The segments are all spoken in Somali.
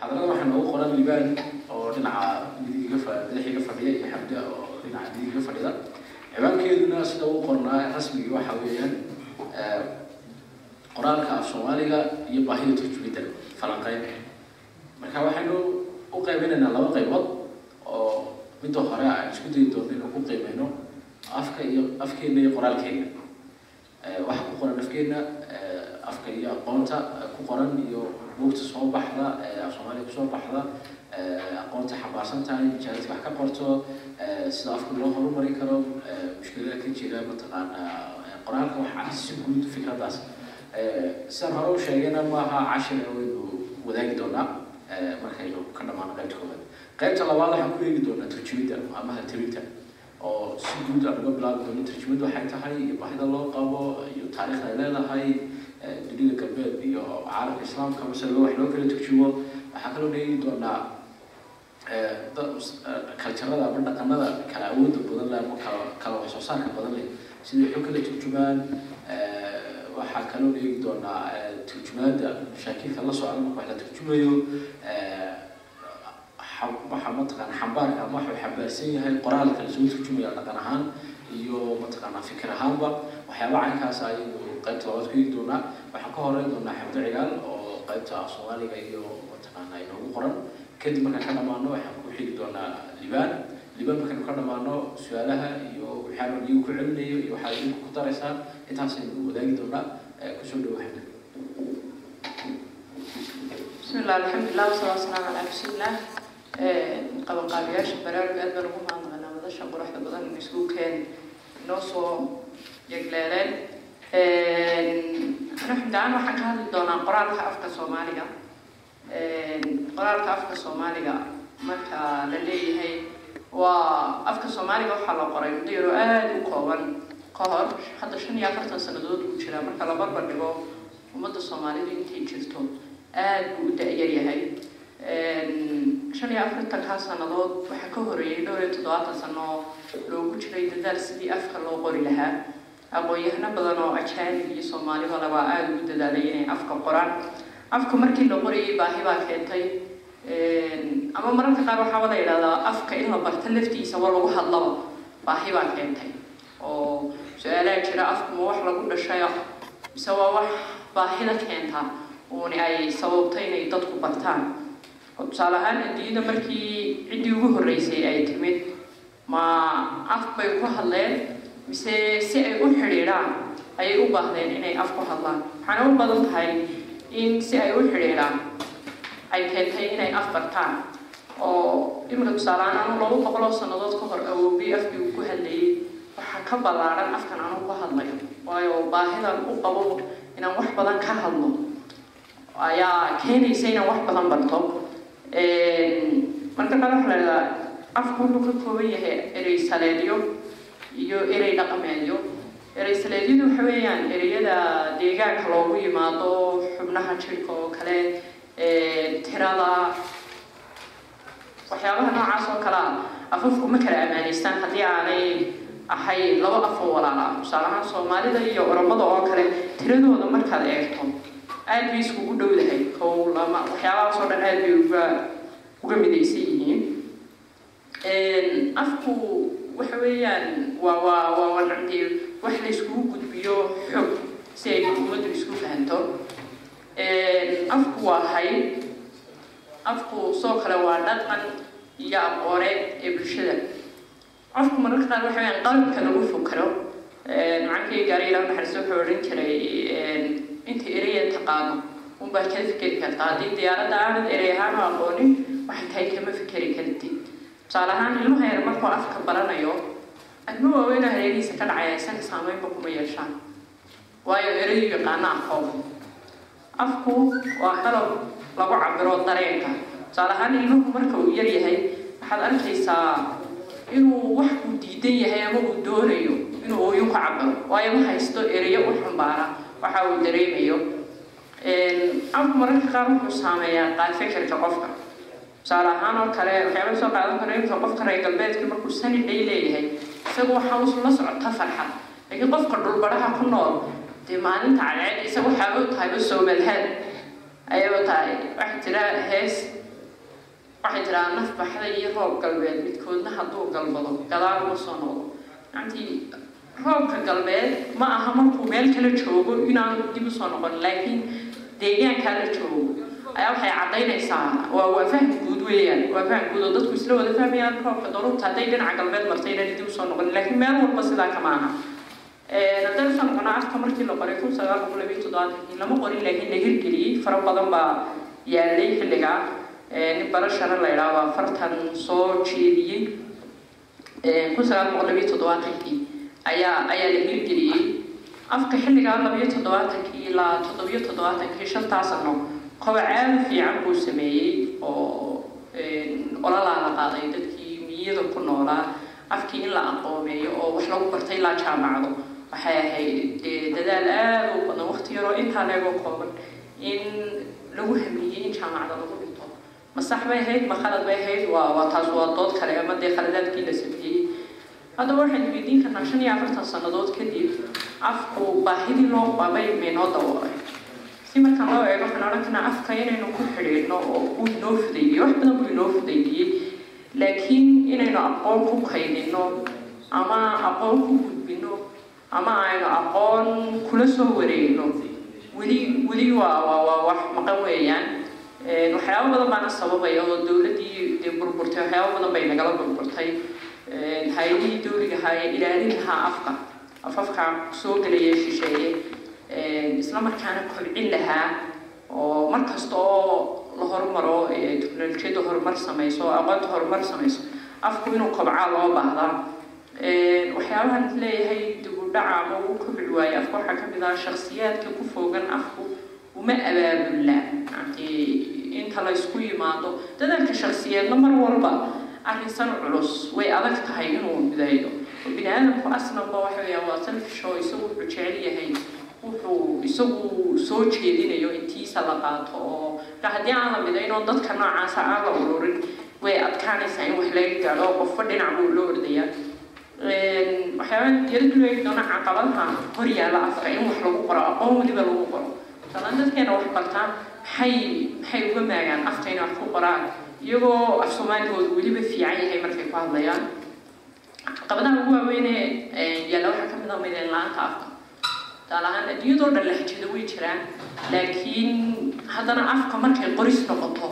xadarada waxaa noogu qoran libaan oo dhinaca madaxiga fadhiya iyo xamda oo dhinaca midigiga fadhida ciwaankeeduna sida uu qornaa rasmigii waxa weeyaan qoraalka af soomaaliga iyo baahida turjumidda falanqeyn marka waxaynu u qaybinaynaa laba qaybood oo midda hore aan isku dayi doono inuu ku qiimeyno afka iyo afkeena iyo qoraalkeena waxa ku qoran afkeena afka iyo aqoonta ku qoran iyo buugta soo baxda soomaaliya ku soo baxda aqoonta xambaarsan tahay majaaladka wax ka qorto sida afka loo horumarin karo mushkilada ka jira mataqaana qoraalka waxaa si guud fikradaas sidaan hore u sheegayna maaha cashir waynu wadaagi doonaa markaynu ka dhamaano qaybta koowaad. Qaybta labaad waxaan ku eegi doonaa turjumidda ama haltabinta oo si guud aan uga bilaabi doono turjumidda waxay tahay iyo baahida loo qabo iyo taariikhda ay leedahay dunida galbeed iyo caalamka islaamka mase wax loo kala turjumo waxaa kaloo eegi doonaa kaljarada ama dhaqanada kala awooda badan leh ama kala wax soo saarka badan leh. Sida waxu kala turjumaan waxaa kaloo eegi doonaa turjumaada mashaakilka la socda marka wax la turjumayo waxa mataqaana xambaarka ama waxuu xambaarsan yahay qoraalka la soo turjumaya dhaqan ahaan iyo mataqaana fikir ahaanba. Waxyaaba caynkaas ayaynu qaybta labaad ku higi doonaa waxaan ka horeyn doonaa xamdo cigaal oo qaybta af soomaaliga iyo mataqaanaa inoogu qoran. Kadib markaan ka dhamaano waxaan ku xigi doonaa libaan libaan markaynu ka dhamaano su'aalaha iyo waxaan iyagu ku celinayo iyo waxaad idinku ku daraysaa intaasaynu wadaagi doonaa. Kusoo dhawo xamdo بسم الله الحمد لله والصلاة والسلام على رسول الله قبل قابياش برامج أدب لغة عن غنى ودش قرحة بدن مسكوكين نصو يجلالين xamdaan waxaan ka hadli doonaa qoraalka afka soomaaliga. Qoraalka afka soomaaliga marka la leeyahay waa afka soomaaliga waxaa la qoray muddo yaroo aada u kooban. Ka hor hadda shan iyo afartan sannadood uu jiraa. Marka la barbar dhigo ummadda soomaalidu intay jirto aada buu u da-yar yahay. Shan iyo afartankaa sannadood waxaa ka horeeyay dhowr iyo toddobaatan sano oo loogu jiray dadaal sidii afka loo qori lahaa aqoon-yahano badan oo ajaanib iyo soomaaliba labaa aada ugu dadaalay inay afka qoraan. Afka markii la qorayay baahi baa keentay. Ama mararka qaar waxaaba la yidhahdaa afka in la barto laftiisa wa lagu hadlaba baahi baa keentay. Oo su'aalaha jira afku ma wax lagu dhashayo mise waa wax baahida keenta uuni ay sababtay inay dadku bartaan. Tusaale ahaan adduunyada markii ciddii ugu horreysay ay timid ma af bay ku hadleen mise si ay u xidhiidhaan ayay u baahdeen inay af ku hadlaan. Waxaana u badan tahay in si ay u xidhiidhaan ay keentay inay af bartaan. Oo imika tusaale ahaan anu laba boqoloo sannadood ka hor awoobay afkii ku hadlayay waxaa ka ballaaran afkan anu ku hadlayo. Waayo baahidan u qabo inaan wax badan ka hadlo. Ayaa keenaysa inaan wax badan barto. Marka qaar waxa la idhahaa afku wuxuu ka kooban yahay erey saleedyo iyo erey dhaqameedyo erey saleedyadu waxa weeyaan ereyada deegaanka loogu yimaado xubnaha jirka oo kale tirada waxyaabaha noocaas oo kale ah afafku ma kala amaaneystaan haddii aanay ahay laba af oo walaala. Tusaale ahaan soomaalida iyo oromada oo kale tiradooda markaad eegto aad bay iskugu dhowdahay kow lama waxyaabahaas dhan aad bay uga uga midaysan yihiin. Afku waxa weeyaan waa waa wax la iskugu gudbiyo xog si ay ummaddu isku fahanto afku waa hay afku soo kale waa dhaqan iyo aqooneed ee bulshada afku mararka qaar waxa weeyaan qalabka lagu fokaro macankii gaari ilaa naxariiso wuxuu odhan jiray inta eraya taqaano unbaa kala fikeri kartaa haddii diyaaradda aanad erey ahaan waxay tahay kama fikeri kartid tusaale ahaan ilmaha yar markuu afka baranayo adma waaweyna hareerihiisa ka dhacaya isaga saameynba kuma yeeshaan. Waayo erayu yaqaana afkooda afku waa qalab lagu cabiro dareenka. Tusaale ahaan ilmuhu marka uu yar yahay waxaad arkaysaa inuu wax uu diidan yahay ama uu doonayo inuu ooyun ka cabiro waayo ma haysto ereyo u xambaara waxa uu dareemayo. Afku mararka qaar wuxuu saameeyaa qaad fikirka qofka tusaale ahaan oo kale waxyaaba soo qaadan kara inta qofka reer galbeedka markuu sani dhay leeyahay. Isagu waxa uu la socota farxad laakiin qofka dhulbaraha ku nool dee maalinta cadceed isaga waxaaba tahayba soomalhaad ayaba tahay waxaa jira hees. Waxay tiraa naf baxda iyo roob galbeed. Midkoodna hadduu galbado gadaal uma soo noqdo. Macantii roobka galbeed ma aha markuu meel kala joogo inaanu dib u soo noqon laakiin deegaankaa la joogo ayaa waxay caddaynaysaa waa waa faham guud weeyaan waa faham guud oo dadku isla wada fahmayaan roobka daruurta hadday dhinaca galbeed martay inaan dib u soo noqon laakiin meel walba sidaa kama aha haddaynu soo noqonaa afka markii la qoray kun sagaal boqol labiyo toddobaatankii lama qorin laakiin la hirgeliyey fara badan baa yaalay xilligaa nin barashara la idhaha baa fartan soo jeediyey kun sagaal boqol labiyo toddobaatankii ayaa ayaa la hirgeliyey afka xilligaa labiyo toddobaatankii ilaa toddobiyo toddobaatankii shantaa sano u fiican buu sameeyey oo ololaa la qaaday. Dadkii miyada ku noolaa afkii in la aqoomeeyo oo wax lagu bartay ilaa jaamacdo. Waxay ahayd dadaal aada u badan. Waqti yaroo intaa leegoo kooban in lagu hamiyey in jaamacada lagu dhinto ma sax bay ahayd ma khalad bay ahayd. Waa waa taas waa dood kale ama dee khaladaadkii la sameeyey. Haddaba waxaan weydiin karnaa shan iyo afartan sannadood kadib afku baahidii loo qabay maynoo daboolay si markaan loo eego waxaan odhan afka inaynu ku xidhiidhno oo uu inoo fudaydiyey wax badan buu inoo fudaydiyey laakiin inaynu aqoon ku kaydinno ama aqoon ku gudbinno ama aynu aqoon kula soo wareegno weli weli waa waa wax maqan weeyaan waxyaabo badan baana sababaya oo dowladdii dee burburtay waxyaabo badan bay nagala burburtay hay'adihii dowliga ahaa ee ilaalin lahaa afka afafka soo gelaya shisheeye isla markaana kobcin lahaa oo mar kasta oo la horumaro teknolojiyadda horumar samayso oo aqoonta horumar samayso afku inuu kobcaa loo baahdaa waxyaabahan leeyahay dib u dhaca ama uu kobci waaye afka waxaa ka mid ah shaksiyaadka ku foogan afku uma abaabulla inta la ysku yimaado dadaalka shaksiyeedna mar walba arrinsan culus way adag tahay inuu midaydo oo bini aadamku aslanba waxa weeyaa waa selfish oo isagu wuxuu jecel yahay wuxuu isagu soo jeedinayo intiisa la qaato oo haddii aan la midayn oo dadka noocaasa aan la ururin way adkaanaysaa in wax laga gaadho qofba dhinac buu loo ordayaa waxyaaba diiradu leegi doona caqabadaha hor yaalla afka in wax lagu qoro aqoon weliba lagu qoro talan dadkeena wax bartaan maxay maxay uga maagaan afka inay wax qoraan iyagoo af soomaaligoodu weliba afka tusaale ahaan adduunyadoo dhan lahjado way jiraan laakiin haddana afka markay qoris noqoto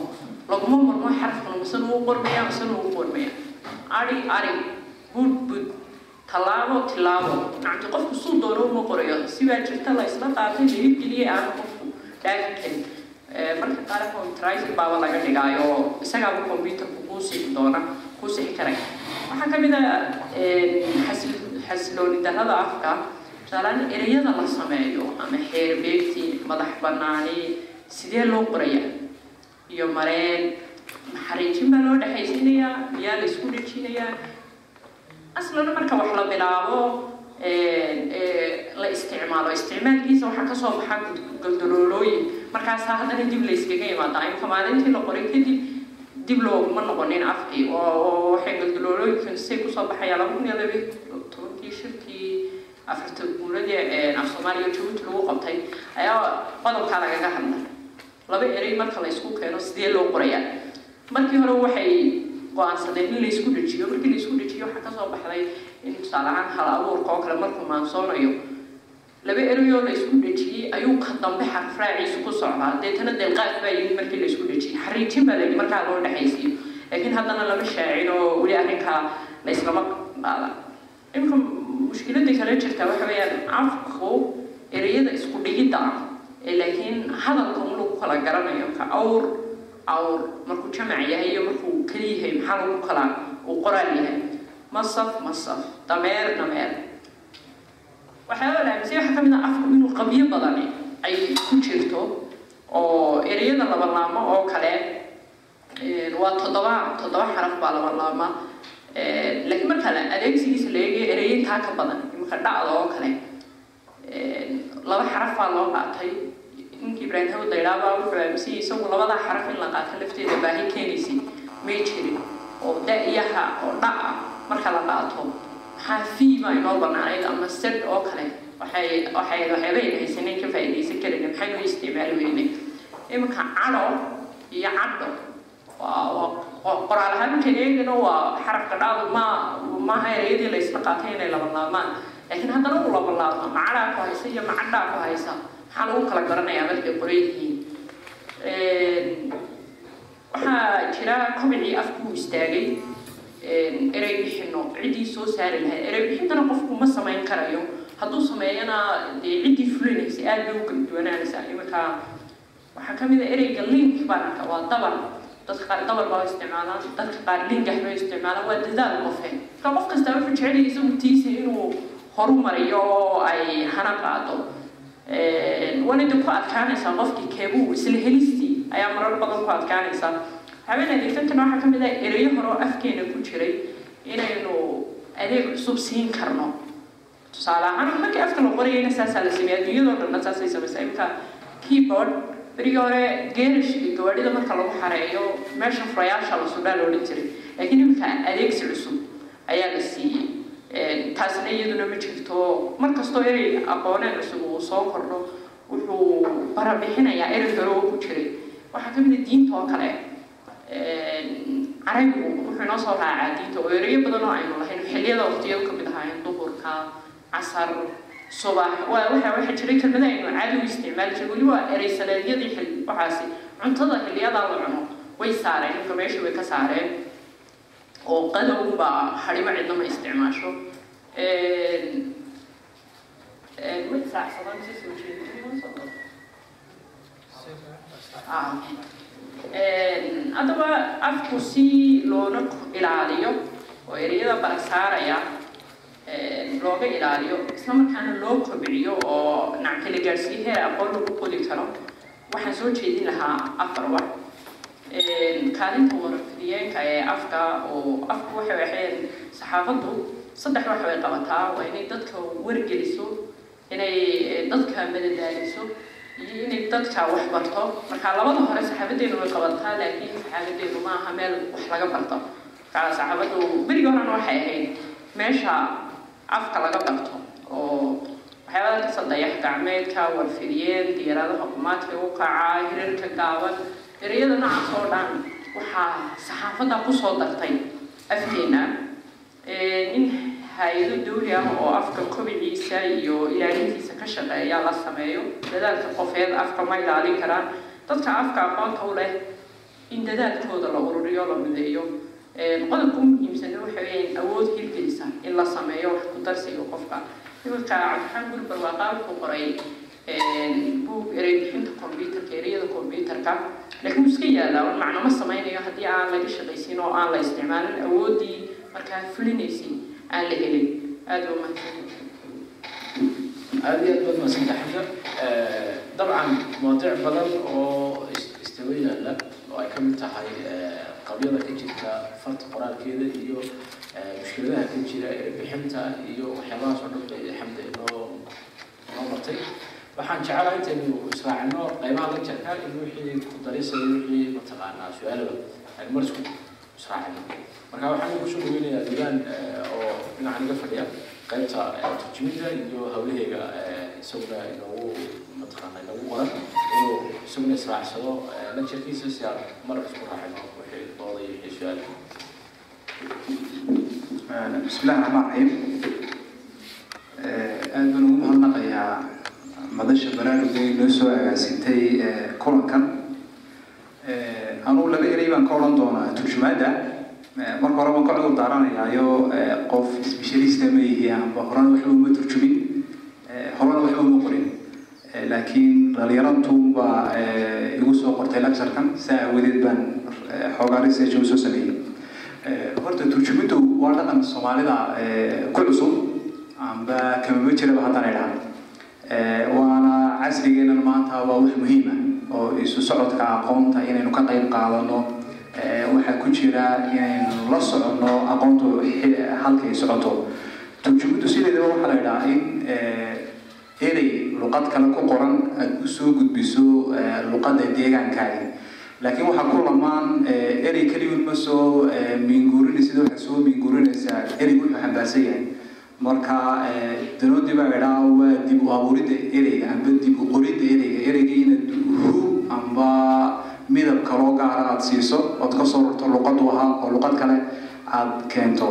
laguma murmo xarafkan mise lagu qormaya mise lagu qormaya ari ari bud bud tallaabo tillaabo nacti qofku suu doono uma qorayo. Sibaa jirta la isla qaatay la hirgeliyay aanu qofku dhaafi karin marka qaar computerizing baaba laga dhigaayo. Isagaaba computerku kuu sixi doona kuu sixi karaya waxaa ka mid ah xasilooni darrada afka tusaalaan ereyada la sameeyo ama xeer beegti madax banaani sidee loo qoraya iyo mareen maxariijin baa loo dhexaysiinayaa miyaa la isku dhejinayaa? Aslan marka wax la bilaabo la isticmaalo. Isticmaalkiisa waxaa ka soo baxa galdaloolooyin markaasaa haddana dib la iskaga imaada imka maalintii la qoray kadib dib looguma noqonin afkii oo waxay galdaloolooyinkan say ku soo baxayaa laba kun iyo shirkii afarta guuladii af soomaaliya jabuuti lagu qabtay ayaa qodobkaa lagaga hadlay laba erey marka la isku keeno sidee loo qorayaa markii hore waxay go'aansadeen in la isku dejiyo markii la isku dejiyo waxaa ka soo baxday in tusaale ahaan hal abuurka oo kale markuu maansoonayo laba ereyoo la isku dhejiyey ayuu ka dambe xarf raaciisu ku socdaa deetana delqaad baa yimid markii la isku dhejiyey xariijin baa layidhi markaa loo dhexaysiiyo laakiin haddana lama shaacin oo weli arrinkaa la islama qaada imika mushkiladii kale jirta waxa weeyaan afku ereyada isku dhigidda ah ee laakiin hadalka un lagu kala garanayo ka awr awr markuu jamac yahay iyo markuu keli yahay maxaa lagu kala uu qoraal yahay? Masaf masaf dameer dameer. Waxyaaba la aaminsan waxaa ka mid ah afku inuu qabyo badani ay ku jirto oo ereyada laba laamo oo kale waa toddoba toddoba xaraf baa laba laama laakiin marka adeegsigiisa la eegayo ereyintaa ka badan imika dhacda oo kale. Laba xaraf baa loo qaatay. Ninkii ibraahim hawd daydhaabaa wuxuu aaminsan isagu labadaa xaraf in la qaato lafteeda baahi keenaysay may jirin oo da iyo ha oo dha ah marka la qaato. Maxaa fii baa inoo banaanayd ama sed oo kale? Waxay waxay waxyaabayn haysaneen ka faa'iidaysan karin maxaynu isticmaali weynay iminka cadho iyo cadho waa qoraal ahaan markaan eegayno waa xarafka dhaadu ma maaha ereyadii la isla qaatay inay laba laabmaan laakiin haddana uu laba laabma macadhaa ku haysa iyo macadhaa ku haysa maxaa lagu kala garanayaa markay qoran yihiin waxaa jira kobicii afkuu istaagay. Erey bixino ciddii soo saari lahayd erey bixintana qofku ma samayn karayo. Hadduu sameeyana dee ciddii fulinaysa aad bay u kala duwanaanaysaa. Iminka waxaa ka mid a ereyga link baan arka waa dabar dadka qaar dabar baa isticmaalaan dadka qaar lingax bay isticmaalaan waa dadaal qofe marka qof kasta wuxuu jecel isagu tiisa inuu horumariyo oo ay hana qaado wanida ku adkaanaysaa qofkii keebuu isla helistii ayaa marar badan ku adkaanaysaa habeen adeegtantana waxaa ka mid ah ereyo hore afkeena ku jiray inaynu adeeg cusub siin karno tusaale ahaan markii afka la qorayayna saasaa la sameeya adduunyadoo dhanna saasay samaysaa imka keyboard berigii hore geerish iyo gawaadhida marka lagu xareeyo meesha furayaasha la sudhaa la odhan jiray. Laakiin imika adeegsi cusub ayaa la siiyey. Taasna iyaduna ma jirto. Mar kastoo erey aqooneen cusub uu soo kordho wuxuu barabixinayaa erey hore oo ku jiray. Waxaa ka mid a diinta oo kale. Carabigu wuxuu inoo soo raacaa diinta oo ereyo badan oo aynu lahayn xilliyada waqtiyadu ka mid ahaayeen duhurka casar subax waxa jiray kelmada aynu caadi u isticmaali jiray weli waa erey saleedyadii xil waxaasi cuntada xilliyadaa la cuno way saareen imka meeshii way ka saareen oo qadowba hadhimo cidna ma isticmaasho haddaba afku si loona ilaaliyo oo ereyada bala saaraya looga ilaaliyo isla markaana loo kobciyo oo nackala gaadhsiiyo heer aqoon lagu qodi karo waxaan soo jeedin lahaa afar wax kaalinta warfidiyeenka ee afka oo afku waxay ahayn saxaafaddu saddex wax bay qabataa waa inay dadka wargeliso inay dadka madadaaliso iyo inay dadka wax barto marka labada hore saxaabadeenu way qabataa laakiin saxaabadeenu ma aha meel wax laga barto marka saxaabadu berigii horena waxay ahayd meesha afka laga barto oo waxyaabada kasa dayax gacmeedka warfidiyeen diyaaradaha qumaadka u kacaa hirarka gaaban ereyada noocaas oo dhan waxaa saxaafadda ku soo dartay afkeena in hay'ado dawli ah oo afka kobiciisa iyo ilaalintiisa ka shaqeeya la sameeyo. Dadaalka qofeed afka ma ilaalin karaan. Dadka afka aqoonta u leh in dadaalkooda la ururiyo la mideeyo qodobka muhiimsana waxa weeyaan awood hirgelisa in la sameeyo wax ku darsiga qofka iminka cabdixaan guri barwaaqaa wuxuu qoray buug erey bixinta combyuterka ereyada combyuterka laakiin wuu iska yaalaa un macno ma sameynayo haddii aan laga shaqaysin oo aan la isticmaalin awooddii markaa fulinaysay aan la helin aada u mahadsan aada iyo aad baad mahadsan taxamda dabcan mawaadiic badan oo istawa yaalla oo ay ka mid tahay qabyada ka jirta farta qoraalkeeda iyo mushkiladaha ka jira ee bixinta iyo waxyaabahaas oo dhan bay xamda inoo inoo martay waxaan jecelahay intaynu israacino qaybaha la jarka in wixii ku darisaya wixii mataqaanaa su'aalaba aynu mar isku israacino marka waxaan ku soo dhaweynayaa diiwaan oo dhinaca naga fadhiya qaybta turjumida iyo hawlaheyga isaguna inoogu mataqaana inoogu qoran inuu isaguna israacsado lajarkiisa si aan mar isku raacino bismillahi raxmaan raxiim eh, aada baan ugu mahadnaqayaa madasha baraaruga inoo soo agaasintay eh, kulankan eh, anuu laba eray baan ka odhan doonaa turjumaadda. Marka hore baan kolay u daaranayaayo qof isbisharista ma yihi amba horena waxba uma turjumin. Horena waxba uma qorin laakiin dhalinyarantu baa igu soo qortay lecturekan saa aawadeed baan xoogaa research u soo sameeyey. Horta turjumiddu waa dhaqan soomaalida ku cusub. Amba kamama jiraba haddana idhaha waana casrigeenan maanta waa wax muhiim ah oo isu socodka aqoonta inaynu ka qayb qaadano. Waxaa ku jira inaynu la soconno aqoontu halkay socoto. Turjumiddu sideedaba waxaa la idhahaa in erey luqad kale ku qoran aada u soo gudbiso luqadda deegaankaaga laakiin waxaa ku lamaan erey keligun ma soo minguurinaysid waxaa soo minguurinaysaa erey wuxuu xambaarsan yahay. Marka danoodii baa idhaa waa dib u abuuridda ereyga amba dib u qoridda ereyga. Ereyga inaad hu amba midab kaloo gaara aada siiso ood ka soo rarto luqadu ahaa oo luqad kale aada keento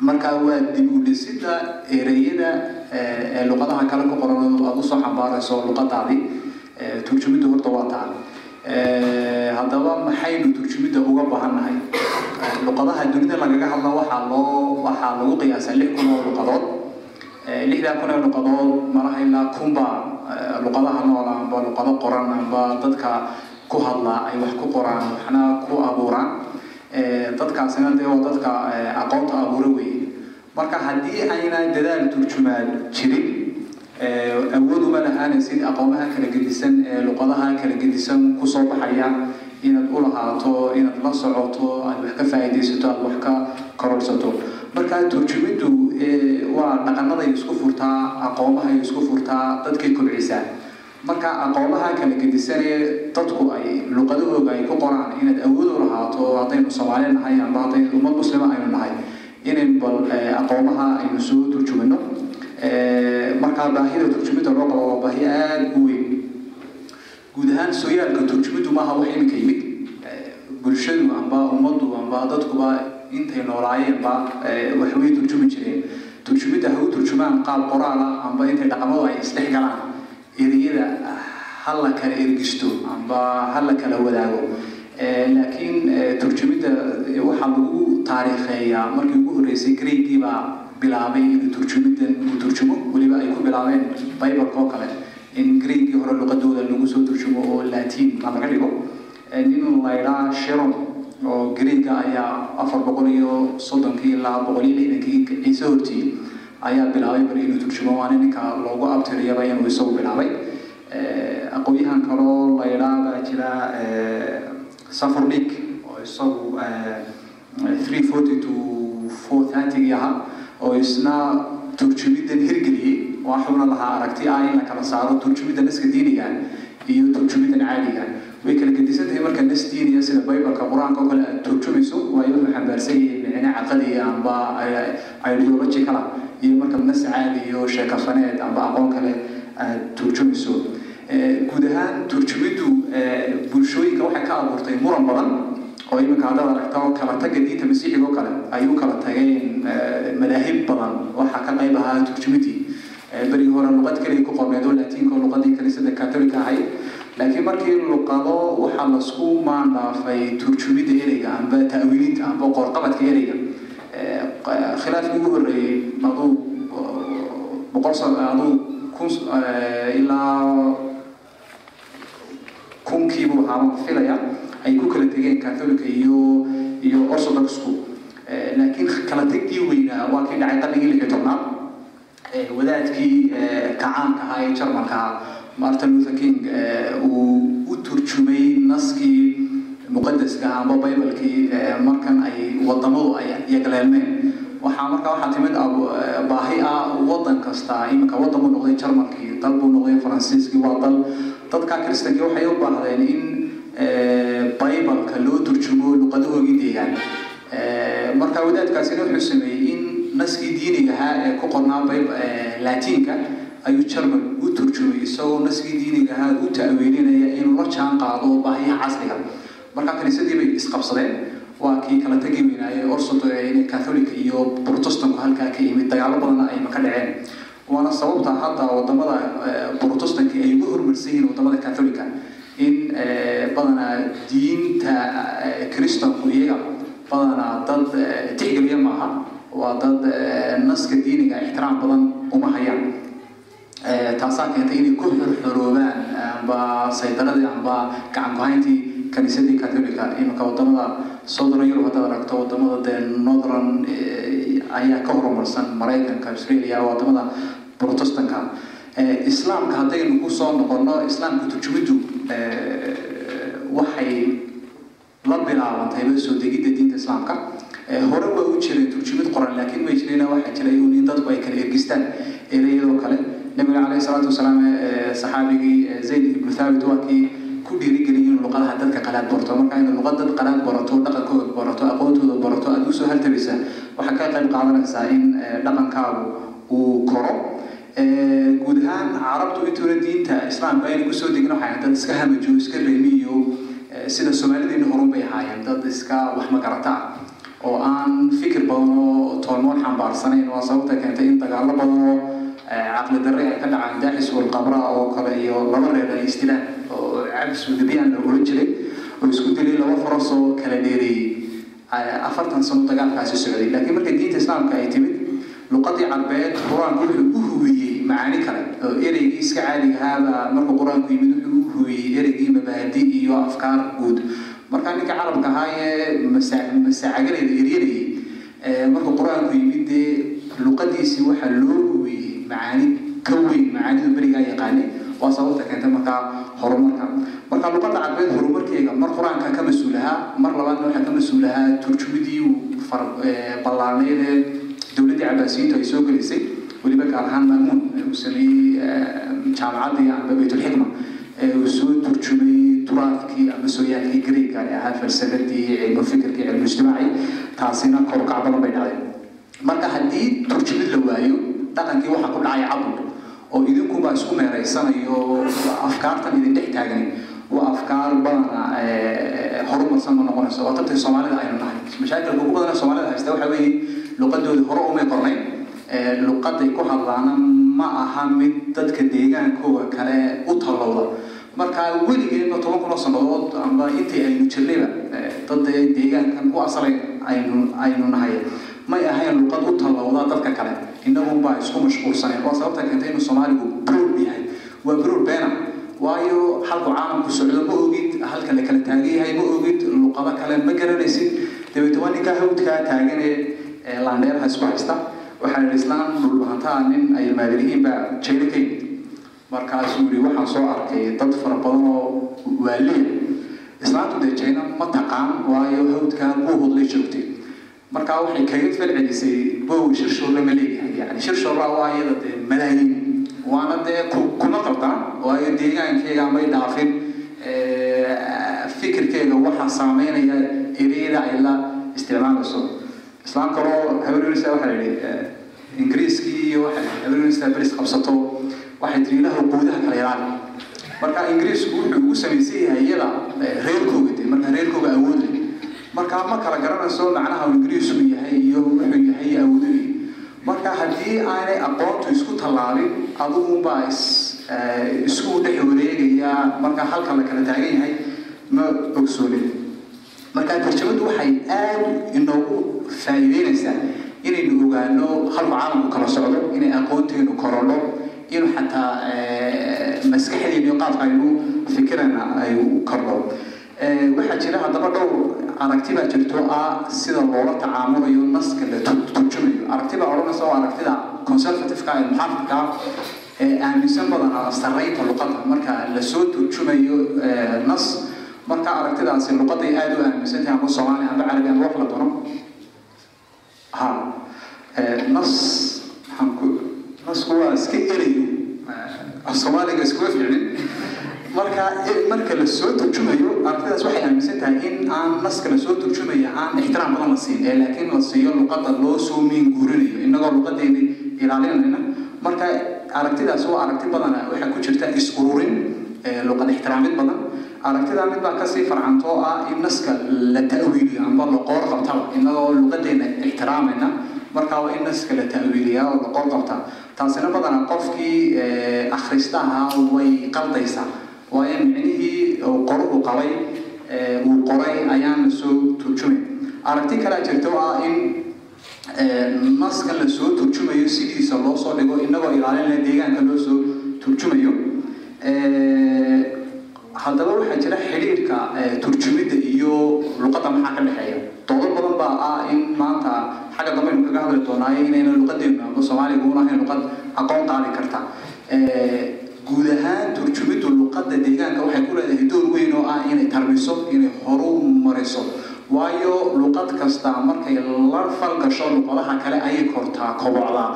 marka waa dib u dhisidda ereyada ee luqadaha kale ku qoran aada u soo xambaarayso luqadaadii turjumidda horta waa taa haddaba maxaynu turjumidda uga baahannahay luqadaha dunida lagaga hadlo waxaa loo waxaa lagu qiyaasaa lix kun oo luqadood. Lixdaa kun oo luqadood malaha ilaa kunba luqadaha nool amba luqado qoran amba dadka ku hadla ay wax ku qoraan waxna ku abuuraan dadkaasina dee waa dadka aqoonta abuura weeye marka haddii ayna dadaal turjumaad jirin awood uma lahaanaysid aqoonaha kala gedisan ee luqadaha kala gedisan ku soo baxaya. Inaad u lahaato inaad la socoto aad wax ka faa'iidaysato aad wax ka kororsato. Marka turjumiddu waa dhaqanaday isku furtaa aqoomahay isku furtaa dadkay kobcisaa marka aqoomaha kala gedisan ee dadku ay luqadahooga ay ku qoraan inaad awood u lahaato haddaynu soomaali nahay amba hadday ummad muslima aynu nahay inayn bal aqoomaha aynu soo turjumino markaa baahida turjumidda loo qabo waa baahi aada u weyn. Guud ahaan sooyaalka turjumiddu maaha wax iminka yimid. Bulshadu amba ummaddu amba dadkuba intay noolaayeenba waxbay turjumi jireen. Turjumidda ha turjumaan qaab qoraala amba intay dhaqamadu ay isdhex galaan ereyada ha la kala ergisto amba ha la kala wadaago laakiin turjumidda waxaa lagu taariikheeyaa markii ugu horreysay greegii baa bilaabay inuu turjumiddan uu turjumo weliba ay ku bilaabeen bibalka oo kale. In greegii hore luqadooda lagu soo turjumo oo latiin ma dhigo. Nin laydhaa sheron oo greega ayaa afar boqol iyo soddonkii ilaa boqol iyo lixdankii ciise hortii ayaa bilaabay bal inuu turjumo waana ninka loogu abtiriyaba inuu isagu bilaabay aqoon-yahan kaloo laydhaa baa jira safornik oo isagu three forty to four thirtygii ahaa oo isna turjumiddan hirgeliyey waxuuna lahaa aragti ah in la kala saaro turjumidda naska diiniga iyo turjumiddan caadiga way kala gedisan tahay marka nas diiniya sida bibalka qur'aanka oo kale aad turjumayso waayo wuxuu xambaarsan yahay micne caqadiya amba ideological iyo marka nas iyo sheekafaneed amba aqoon kale aad turjumayso. Guud ahaan turjumiddu bulshooyinka waxay ka abuurtay muran badan oo iminka haddaad aragto kala tagga diinta masiixiga oo kale ayuu kala tageen madaahib badan waxaa ka qayb ahaa turjumidii berigii hore luqad keliya ku qorneed oo laatiinka oo luqadii kaniisada katolika ahayd laakiin markii luqado waxaa lasku maandhaafay turjumidda ereyga amba ta'wiilinta amba qoorqabadka ereyga khilaafkii ugu horreeyey aduu boqol aduu ilaa kunkiibuu ahaa filaya ay ku kala tegeen catholika iyo iyo orthodoxku laakiin kala tegdii weynaa waa kii dhacay qarnigii lix iyo tobnaad. Wadaadkii kacaanka ahaa ee jarmalka martin luther king uu u turjumay naskii muqadaska amba bibalkii markan ay wadamadu ay yagleelmeen waxaa markaa waxaa timid baahi ah wadan kasta iminka wadan noqday jarmalkii dal buu noqday faransiiskii waa dal dadka kristankii waxay u baahdeen in bibalka loo turjumo luqadahoogii deegaan. Marka wadaadkaasina wuxuu sameeyey in naskii diiniga ahaa ee ku qornaa laatiinka ayuu jarmal u turjumay isagoo naskii diiniga ahaa u ta'wiilinaya inuu la jaan qaado baahiyaha casriga marka kaniisadii bay isqabsadeen waa kii kala tegi weynaaye orsodo catholika iyo protestanku halkaa ka yimid dagaalo badanna ay ka dhaceen. Waana sababta hadda waddamada protestanka ay ugu hormarsan yihiin waddamada catholika in badanaa diinta kristanku iyaga badanaa dad tixgeliya maaha. Waa dad naska diiniga ixtiraam badan uma hayaan. Taasaa keentay inay ku xorxoroobaan amba saydaradii amba gacan ku-hayntii kaniisadii catholika iminka waddamada southern europe haddaad aragto waddamada dee northern ayaa ka horumarsan maraykanka australia waddamada protestanka islaamka haddaynu ku soo noqono islaamka turjumiddu waxay la bilaabantayba soo degidda diinta islaamka hore waa u jiray turjumid qoran laakiin may jireen waxaa jiray in dadku ay kala ergistaan ereyadoo kale nabiga caleyhi salaatu wasalaam saxaabigii zayd ibnu thaabit waa kii ku dhiirigeliyay inuu luqadaha dadka qalaad barto marka inaad luqad dad qalaad barato dhaqankooda barato aqoontooda barato aada u soo haltabaysa waxaa ka qayb qaadanaysaa in dhaqankaagu uu koro guud ahaan carabtu intuuna diinta islaamka ayna ku soo degin waxay dad iska hamajo iska reemi iyo sida soomaalideena horun bay ahaayeen dad iska wax magarata oo aan fikir badan oo toolmoon xambaarsanayn waa sababta keentay in dagaallo badan oo caqli darre ay ka dhacaan daaxis walqabra oo kale iyo laba reer ay isdilaan oo cabs wadabiyaan la oran jiray oo isku dilay laba faras oo kala dheereeyey afartan sano dagaalkaasi socday laakiin markay diinta islaamka ay timid luqadii carbeed qur'aanku wuxuu u huwiyey macaani kale oo ereygii iska caadigahaaba markuu qur'aanku yimid wuxuu u huwiyey ereygii mabaadi iyo afkaar guud markaa ninka carabka ahaa ee masaacagaleyda eryanayay markuu qur'aanku yimid dee luqadiisii waxaa loo huwiyey macaani ka weyn macaanidu berigaa yaqaanay waa sababta keentay markaa horumarka. Marka luqadda carbeed horumarkeega mar qur'aanka ka mas'uulahaa mar labaadna waxaa ka mas'uulahaa turjumidii far ballaaneed ee dowladdii cabaasiyiintu ay soo gelisay. Weliba gaar ahaan maamuun uu sameeyey jaamacaddii amba baytulxikma uu soo turjumay turaadkii ama sooyaalkii greega ee ahaa falsafadii cilmu fikirkii cilmu ijtimaaci taasina korukac badan bay dhacday. Marka haddii turjumid la waayo dhaqankii waxaa ku dhacay cabud oo idinkuba isku meereysanayo afkaartan idin dhex taagani waa afkaar badana horumarsan ma noqonayso. Oo tabtii soomaalida aynu nahay. Mashaakilka ugu badana soomaalida haysta waxaa weeye luqadoodii hore umay qornayn luqaday ku hadlaana ma aha mid dadka deegaankooda kale u tallowda. Marka weligeedba toban kun oo sannadood amba intii aynu jirnayba dad deegaankan u asalay aynu aynu nahay may ahayn luqad u tallowda dadka kale. Innagunbaa isku mashquulsaneen waa sababta keentay inuu soomaaligu brood yahay. Waa brood beena. Waayo halku caalamku socdo ma ogid. Halka la kala taagan yahay ma ogid. Luqado kale ma garanaysid. Dabeete waa ninkaa hawdkaa taagan ee laandheeraha isku haysta. Waxaa yidhi islaan dhulbahantaa nin ay maadirihiinba jaylo ka yimid markaasuu yidhi waxaan soo arkay dad fara badan oo waaliya. Islaantu dee jayna ma taqaan waayo hawdkaa buu hodlay joogtay markaa waxay kaga falcelisay bow shirshoorla ma leeyahay yani shirshoorla waa iyada dee malaayiin waana dee kuma qaldaan waayo deegaankeyga may dhaafin fikirkeyga waxaa saameynaya ereyada ay la isticmaalayso. Islaam kaloo habarunisa waxaa yidhi ingiriiskii iyo waxay habarunisa beris qabsato waxay tiri ilaha quudaha kala ilaali marka ingiriisku wuxuu ugu samaysan yahay iyada reerkooga de marka reerkooga awood leh marka ma kala garanayso macnaha ingiriisku yahay iyo wuxuu yahay awoodinay marka haddii aanay aqoontu isku tallaabin adigunbaa is isku dhex wareegaya. Marka halka la kala taagan yahay ma ogsoonin marka tarjamadu waxay aad inoogu faa'iideynaysaa inaynu ogaano halku caalamku kala socdo inay aqoonteenu korodho in xataa maskaxdeenu iyo qaabka aynu fikirana ay kordho waxaa jira haddaba dhowr aragti baa jirto. Ah sida loola tacaamulayo naska la turjumayo. Aragti baa odhanaysa oo aragtida conservativeka ee muxaafidka ee aaminsan badana sarreynta luqadda. Marka la soo turjumayo nas marka aragtidaasi luqaday aada u aaminsan tahay amba soomaali amba carabi amba wax la doono ha. Nas maxaan ku nasku waa iska erayo soomaaliga iskuma fiicnin marka marka la soo turjumayo aragtidaas waxay aaminsan tahay in aan naska la soo turjumaya aan ixtiraam badan la siin ee laakiin la siiyo luqadda loo soo miin guurinayo innagoo luqadeeni ilaalinayna. Marka aragtidaas waa aragti badana waxaa ku jirta is-ururin luqad ixtiraamid badan. Aragtida mid baa ka sii farcantoo ah in naska la ta'wiiliyo amba loqoor qabtaba innagoo luqadeena ixtiraamayna. Markaa waa in naska la ta'wiiliyaa oo loqoor qabta. Taasina badana qofkii akhristaha way qaldaysaa waayo micnihii qoruhu qabay uu qoray ayaan la soo turjumay aragti kalea jirta oo ah in naskan la soo turjumayo sidiisa loo soo dhigo innagoo ilaalinaya deegaanka loo soo turjumayo. Haddaba waxaa jira xidhiirka turjumidda iyo luqadda maxaa ka dhexeeya? Doodo badan baa ah in maanta xagga dambe kaga hadli doonaayo inayna luqadeenu amba soomaaliga una ahayn luqad aqoon qaadi karta guud ahaan turjumiddu luqadda deegaanka waxay ku leedahay door weyn oo ah inay tarbiso inay horu mariso. Waayo luqad kasta markay la falgasho luqadaha kale ayay kortaa kobocdaa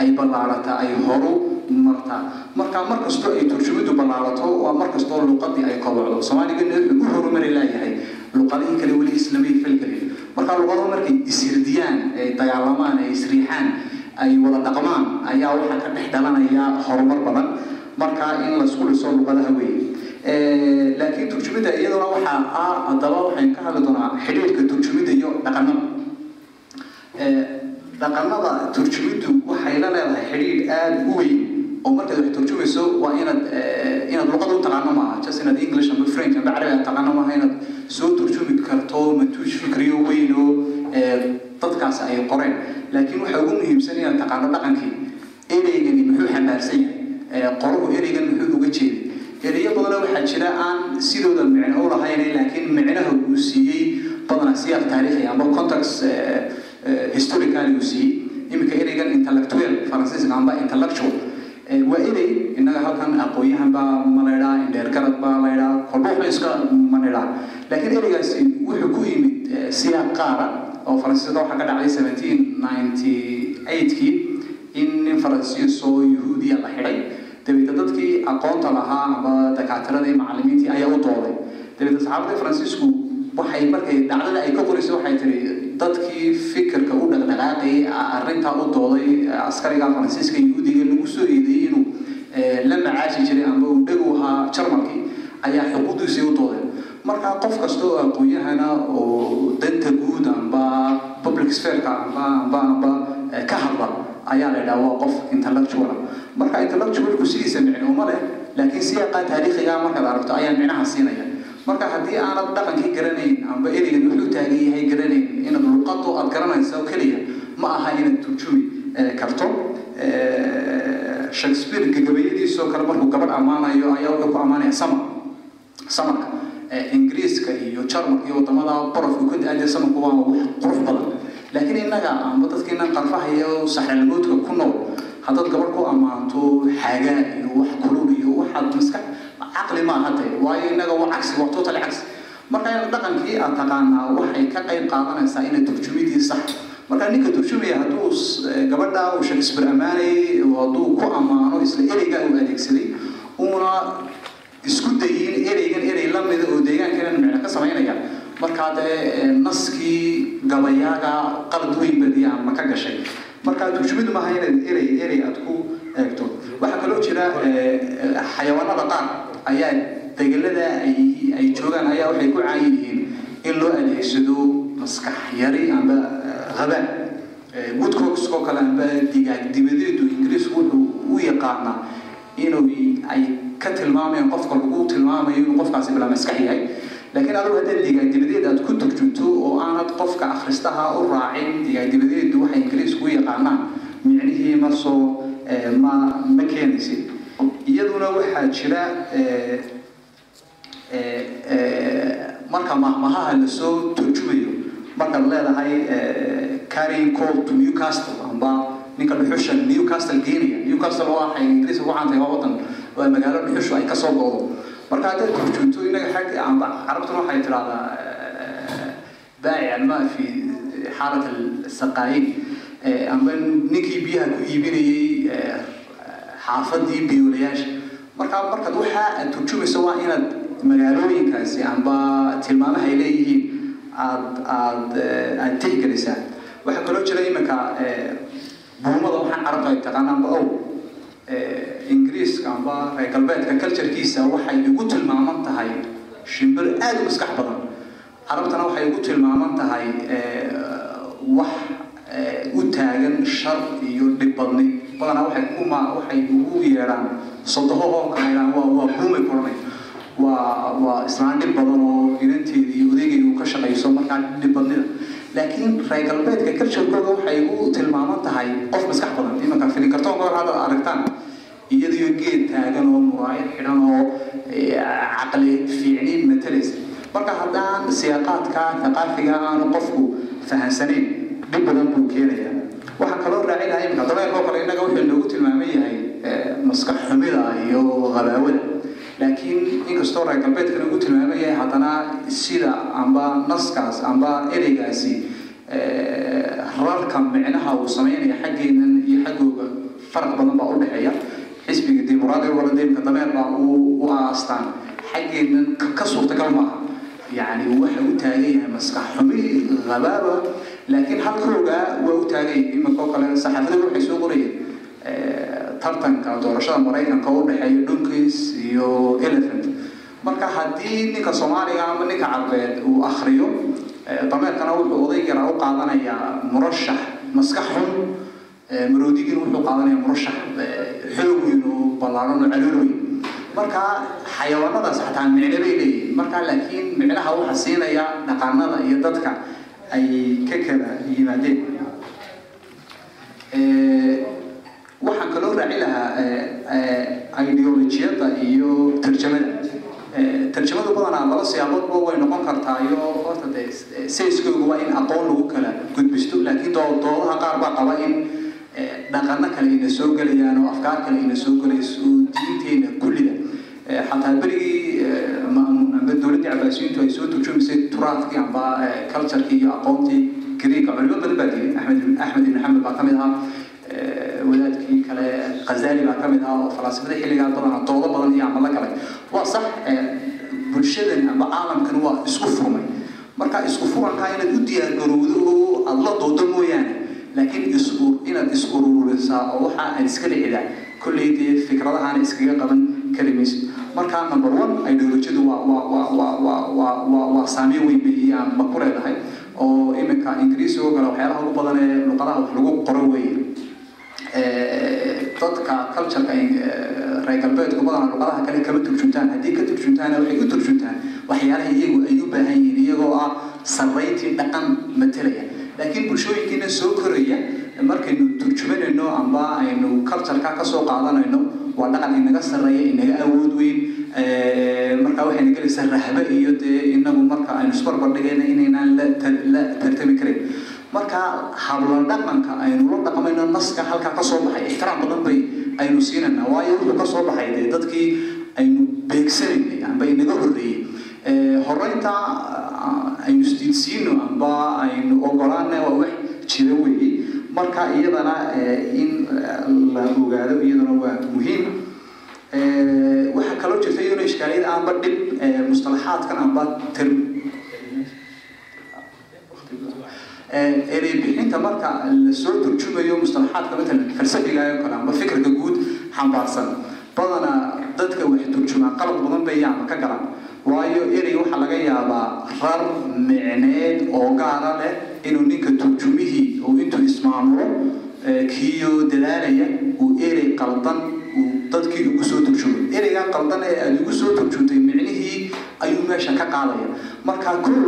ay ballaarataa ay horu martaa marka mar kastoo ay turjumiddu ballaarato waa mar kastoo luqadii ay kobocdo. Soomaaligana wuxuu u horumari laayahay luqadihii kale weli islamay falgelin marka luqaduhu markay ishirdiyaan ay dagaalamaan ay isriixaan ay wada dhaqmaan ayaa waxaa ka dhex dhalanaya horumar badan marka in la isku dhiso luqadaha weeye laakiin turjumidda iyaduna waxaa ah haddaba ka hadli doonaa xidhiirka turjumidda iyo dhaqanada dhaqanada turjumiddu waxay leedahay xidhiidh aada u weyn oo markaad wax turjumayso waa inaad inaad luqada u taqaano maaha. Just inaad english ama french ama carabi aad taqaano maaha inaad soo turjumi karto matuush fikriyo weyn dadkaas ay qoreen. Laakiin waxaa ugu muhiimsan inaad taqaano dhaqankii ereygani muxuu xambaarsan yahay qoruhu ereygan muxuu uga jeeday ereyo badana waxaa jira aan sidooda micno u lahayn laakiin micnaha uu siiyey badanaa siyaaq taariikhi amba context historically uu siiyey. Iminka ereygan intellectual faransiiska amba intellectual waa erey innaga halkan aqoon-yahan baa ma indheergarad baa laydhaa kolba iska ma laakiin ereygaasi wuxuu ku yimid siyaaq qaara oo faransiiska waxaa ka dhacday seventeen ninety eightkii in nin faransiis oo la xidhay aqoonta lahaa ama dakaatiradii macallimiintii ayaa u dooday dabeeta saxaabadii faransiisku waxay markay dhacdada ay ka qoraysa waxay tiri dadkii fikirka u dhaqdhaqaaqayay arrintaa u dooday askariga faransiiska yuhuudiga lagu soo eedeeyey inuu la macaashi jiray ama uu dheg u ahaa jarmalkii ayaa xuquuqdiisii u doodeen. Marka qof kasta oo aqoon-yahana oo danta guud amba public sphereka amba amba amba ka hadla ayaa la yidhaha waa qof intellectual marka intellectualku sidiisa micno uma leh laakiin siyaaqa taariikhiga markaad aragto ayaa micnaha siinaya. Marka haddii aanad dhaqankii garanayn amba ereygan wuxuu taagan yahay garanayn inaad luqado aad garanaysa oo keliya ma aha inaad turjumi karto. Shakespeare gagabayadiisoo kale markuu gabadh ammaanayo ayaa wuxuu ku ammaanaya samar samarka ingiriiska iyo jarmalka iyo waddamada barafka ku da'aadee samarku waa wax qurux badan. Laakiin innaga amba dadkiina qarfaha iyo saxralmoodka ku nool haddaad gabadh ku ammaanto xagaa iyo wax kulul iyo waxaad maskax caqli maaha dee waayo innaga waa cagsi waa total cagsi marka dhaqankii aad taqaanaa waxay ka qayb qaadanaysaa inay turjumidii sax. Marka ninka turjumaya hadduu gabadha uu shakespeare ammaanayay hadduu ku ammaano isla ereyga uu adeegsaday uuna isku dayin ereygan erey la mida oo deegaankeena micno ka samaynaya markaa dee naskii gabayaaga qalad weyn badiya ama ka gashay marka turjumadu maaha erey aad ku eegto. Waxaa kaloo jira xayawaanada qaar ayaa degelada ay joogaan ayaa waxay ku caan yihiin in loo adeegsado maskax yari amba habaan woodcockskoo kale amba digaag dibadeedu ingiriisku wuxuu u yaqaanaa inuu ay ka tilmaamayaan qofka lagu tilmaamayo inuu qofkaasi bilaa maskax yahay laakiin adigu haddaad digaag dibadeed aad ku turjunto oo aanad qofka akhristaha u raacin digaag dibadeedu waxay ingiriisku yaqaanaan micnihii ma soo ma ma keenaysid iyaduna waxaa jira marka mahmahaha la soo turjumayo markaad leedahay carrying call to newcastle amba ninka dhuxusha newcastle geenaya newcastle oo ah ingiriiska ku caantay waa wadan waa magaalo dhuxushu ay ka soo goodo marka haddaad turjunto inaga xag amba carabtuna waxay tidhahdaa baaci almaa fi xaalat saqaayin amba ninkii biyaha ku iibinayay xaafadii biyoolayaasha. Marka markaad waxa aad turjumayso waa inaad magaalooyinkaasi amba tilmaamaha ay leeyihiin aad aad aad tixgelisaa. Waxaa kaloo jira iminka buumada waxaan carabta ay taqaan amba ow ingiriiska amba reer galbeedka culturekiisa waxay igu tilmaaman tahay shimbir aada u maskax badan. Carabtana waxay igu tilmaaman tahay wax u taagan shar iyo dhib badni. Badanaa waxay kuma waxay ugu yeedhaan sodohoo kaleydhaan waa waa buumay koranay waa waa islaan dhib badan oo inanteedii iyo odaygayga uu ka shaqayso markaa dhib badnida laakiin reer galbeedka culturekooda waxay u tilmaaman tahay qof maskax badan imanka filinkartoonka hor hadda aragtaan. Iyadiyo geed taagan oo muraayad xidhan oo caqli fiicni matalaysa marka haddaan siyaaqaadka thaqaafiga aanu qofku fahansanayn dhib badan buu keenaya waxaa kaloo raaci lahaa iminka dabeerkoo kale innaga wuxuu noogu tilmaaman yahay maskax xumida iyo habaawada laakiin inkastoo reer galbeedka lagu tilmaaman yahay haddana sida amba naskaas amba ereygaasi rarka micnaha uu sameynaya xaggeenan iyo xaggooga faraq badan baa u dhexeeya. Xisbiga dimuqraadiga wala deemka dameer baa u aastaan. Xaggeenan ka suurtagal maaha. Yacni waxa u taagan yahay maskax xumi habaaba laakiin halkooga waa u taagan yahay imankoo kale saxaafadooda waxay soo qorayeen tartanka doorashada maraykanka u dhexeeya dhunkiis iyo elephant. Marka haddii ninka soomaaliga ama ninka carbeed uu akriyo dameerkana wuxuu odaygana u qaadanayaa murashax maskax xun. Maroodigina wuxuu qaadanayaa murashax xoog weyn oo ballaaran oo calool weyn. Marka xayawaanadaas xataa micno bay leeyihiin marka laakiin micnaha waxa siinaya dhaqanada iyo dadka ay ka kala yimaadeen waxaan kaloo raaci lahaa ideolojiyada iyo tarjamada. Tarjamadu badanaa laba siyaaboodba way noqon kartaa iyo waa in aqoon lagu kala gudbisto. Laakiin doodaha qaar baa qaba in dhaqano kale ina soo gelayaan oo afkaar kale ina soo gelayso diinteena kullida. Xataa berigii dowladdii cabaasiyiintu ay soo turjumaysay turaadkii amba culturekii iyo aqoontii greega culimo badan baa diiday axmed ibn xamed baa ka mid ahaa wadaadkii kale khazali baa ka mid ah oo falaasifada xilligaa badan doodo badan iyo amalo kale. Waa sax bulshadan amba caalamkan waa isku furmay. Marka isku furankaa inaad u diyaargarowdo oo aada la doodo mooyaane laakiin inaad is-ururisaa oo waxa aad iska dhicida kolley fikradahaana iskaga qaban kari mayso marka number one ideolojiyadu waa saameyn weyn bay ma ku leedahay. Oo iminka ingiriisiga kale waxyaalaha ugu badan ee luqadaha wax lagu qoro weeye dadka cultureka reer galbeedku badanaa luqadaha kale kama turjuntaan. Haddii ka turjuntaana waxay u turjuntaan waxyaalaha iyagu ay u baahan yihiin iyagoo ah sarrayntii dhaqan matelaya laakiin bulshooyinkiina soo koraya markaynu turjumanayno amba aynu cultureka ka soo qaadanayno waa dhaqan inaga sarreeya inaga awood weyn. Markaa waxayna gelaysaa rahbe iyo dee inagu marka aynu isbarbardhigayna inaynaan la tartami karin marka habla dhaqanka aynu la dhaqmayno naska halkaa ka soo baxay ixtiraam badan bay aynu siinayna waayo wuxuu ka soo baxay dee dadkii aynu beegsanaynay amba inaga horreeyey horeynta aynu isdiidsiino amba aynu ogolaana waa wax jira weeye marka iyadana in la ogaado iyadana waa muhiim. Waxaa kaloo jirta iyaduna ishkaaliyada amba dhib mustalaxaadkan amba term erey bixinta marka la soo turjumayo mustalaxaadka matalan falsafiga oo kale amba fikirka guud xambaarsan badanaa dadka wax turjumaa qalad badan bay yaama ka galaan waayo erey waxaa laga yaabaa rar micneed oo gaara leh inuu ninka turjumihii uu intuu ismaamulo kiyo dadaalaya uu erey qaldan uu dadkii ugu soo turjumo ereygaa qaldan ee aada ugu soo turjuntay micnihii ayuu meesha ka qaadaya marka kow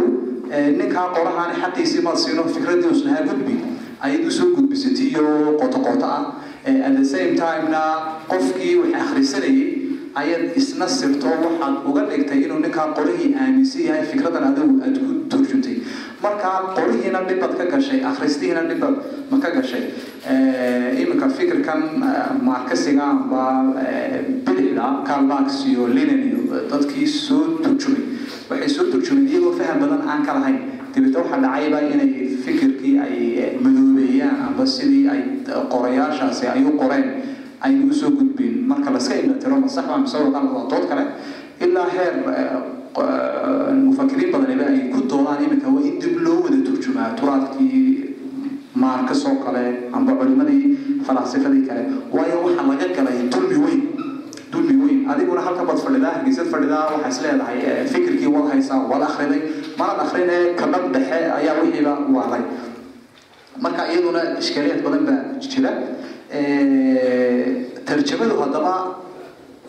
ninkaa qorahaani xaqiisii maad siino fikradii uslahaa gudbi. Ayad u soo gudbisatiyo qoto qoto ah. At the same timena qofkii wax akhrisanayay ayaad isna sirto waxaad uga dhigtay inuu ninkaa qorihii aaminsan yahay fikradan adigu aada ku turjuntay. Marka qorihiina dhibaad ka gashay akhristihiina dhibad ma ka gashay. Iminka fikirkan markasiga amba bidixda karl marx iyo lenin iyo dadkii soo turjumay. Waxay soo turjumeen iyagoo badan aan ka lahayn. Dibeta waxaa dhacayba inay fikirkii ay madoobeeyaan amba sidii ay qorayaashaasi ay u qoreen ayna u soo gudbin. Marka laska imatiro ma sax baa mise waqan waa dood kale ilaa heer mufakiriin badaniba ay ku doodaan iminka waa in dib loo wada turjumaa. Turaadkii maarkas oo kale amba culimadii falaasifadii kale. Waayo waxaa laga galay dulmi weyn dulmi weyn. Adiguna halka baad fadhidaa hargeysad fadhidaa waxaa is leedahay fikirkii waad haysaa waad akhriday manad akhrine kadhab dhexe ayaa wixiiba waaday marka iyaduna ishkaaliyaad badan baa jira. Tarjamadu haddaba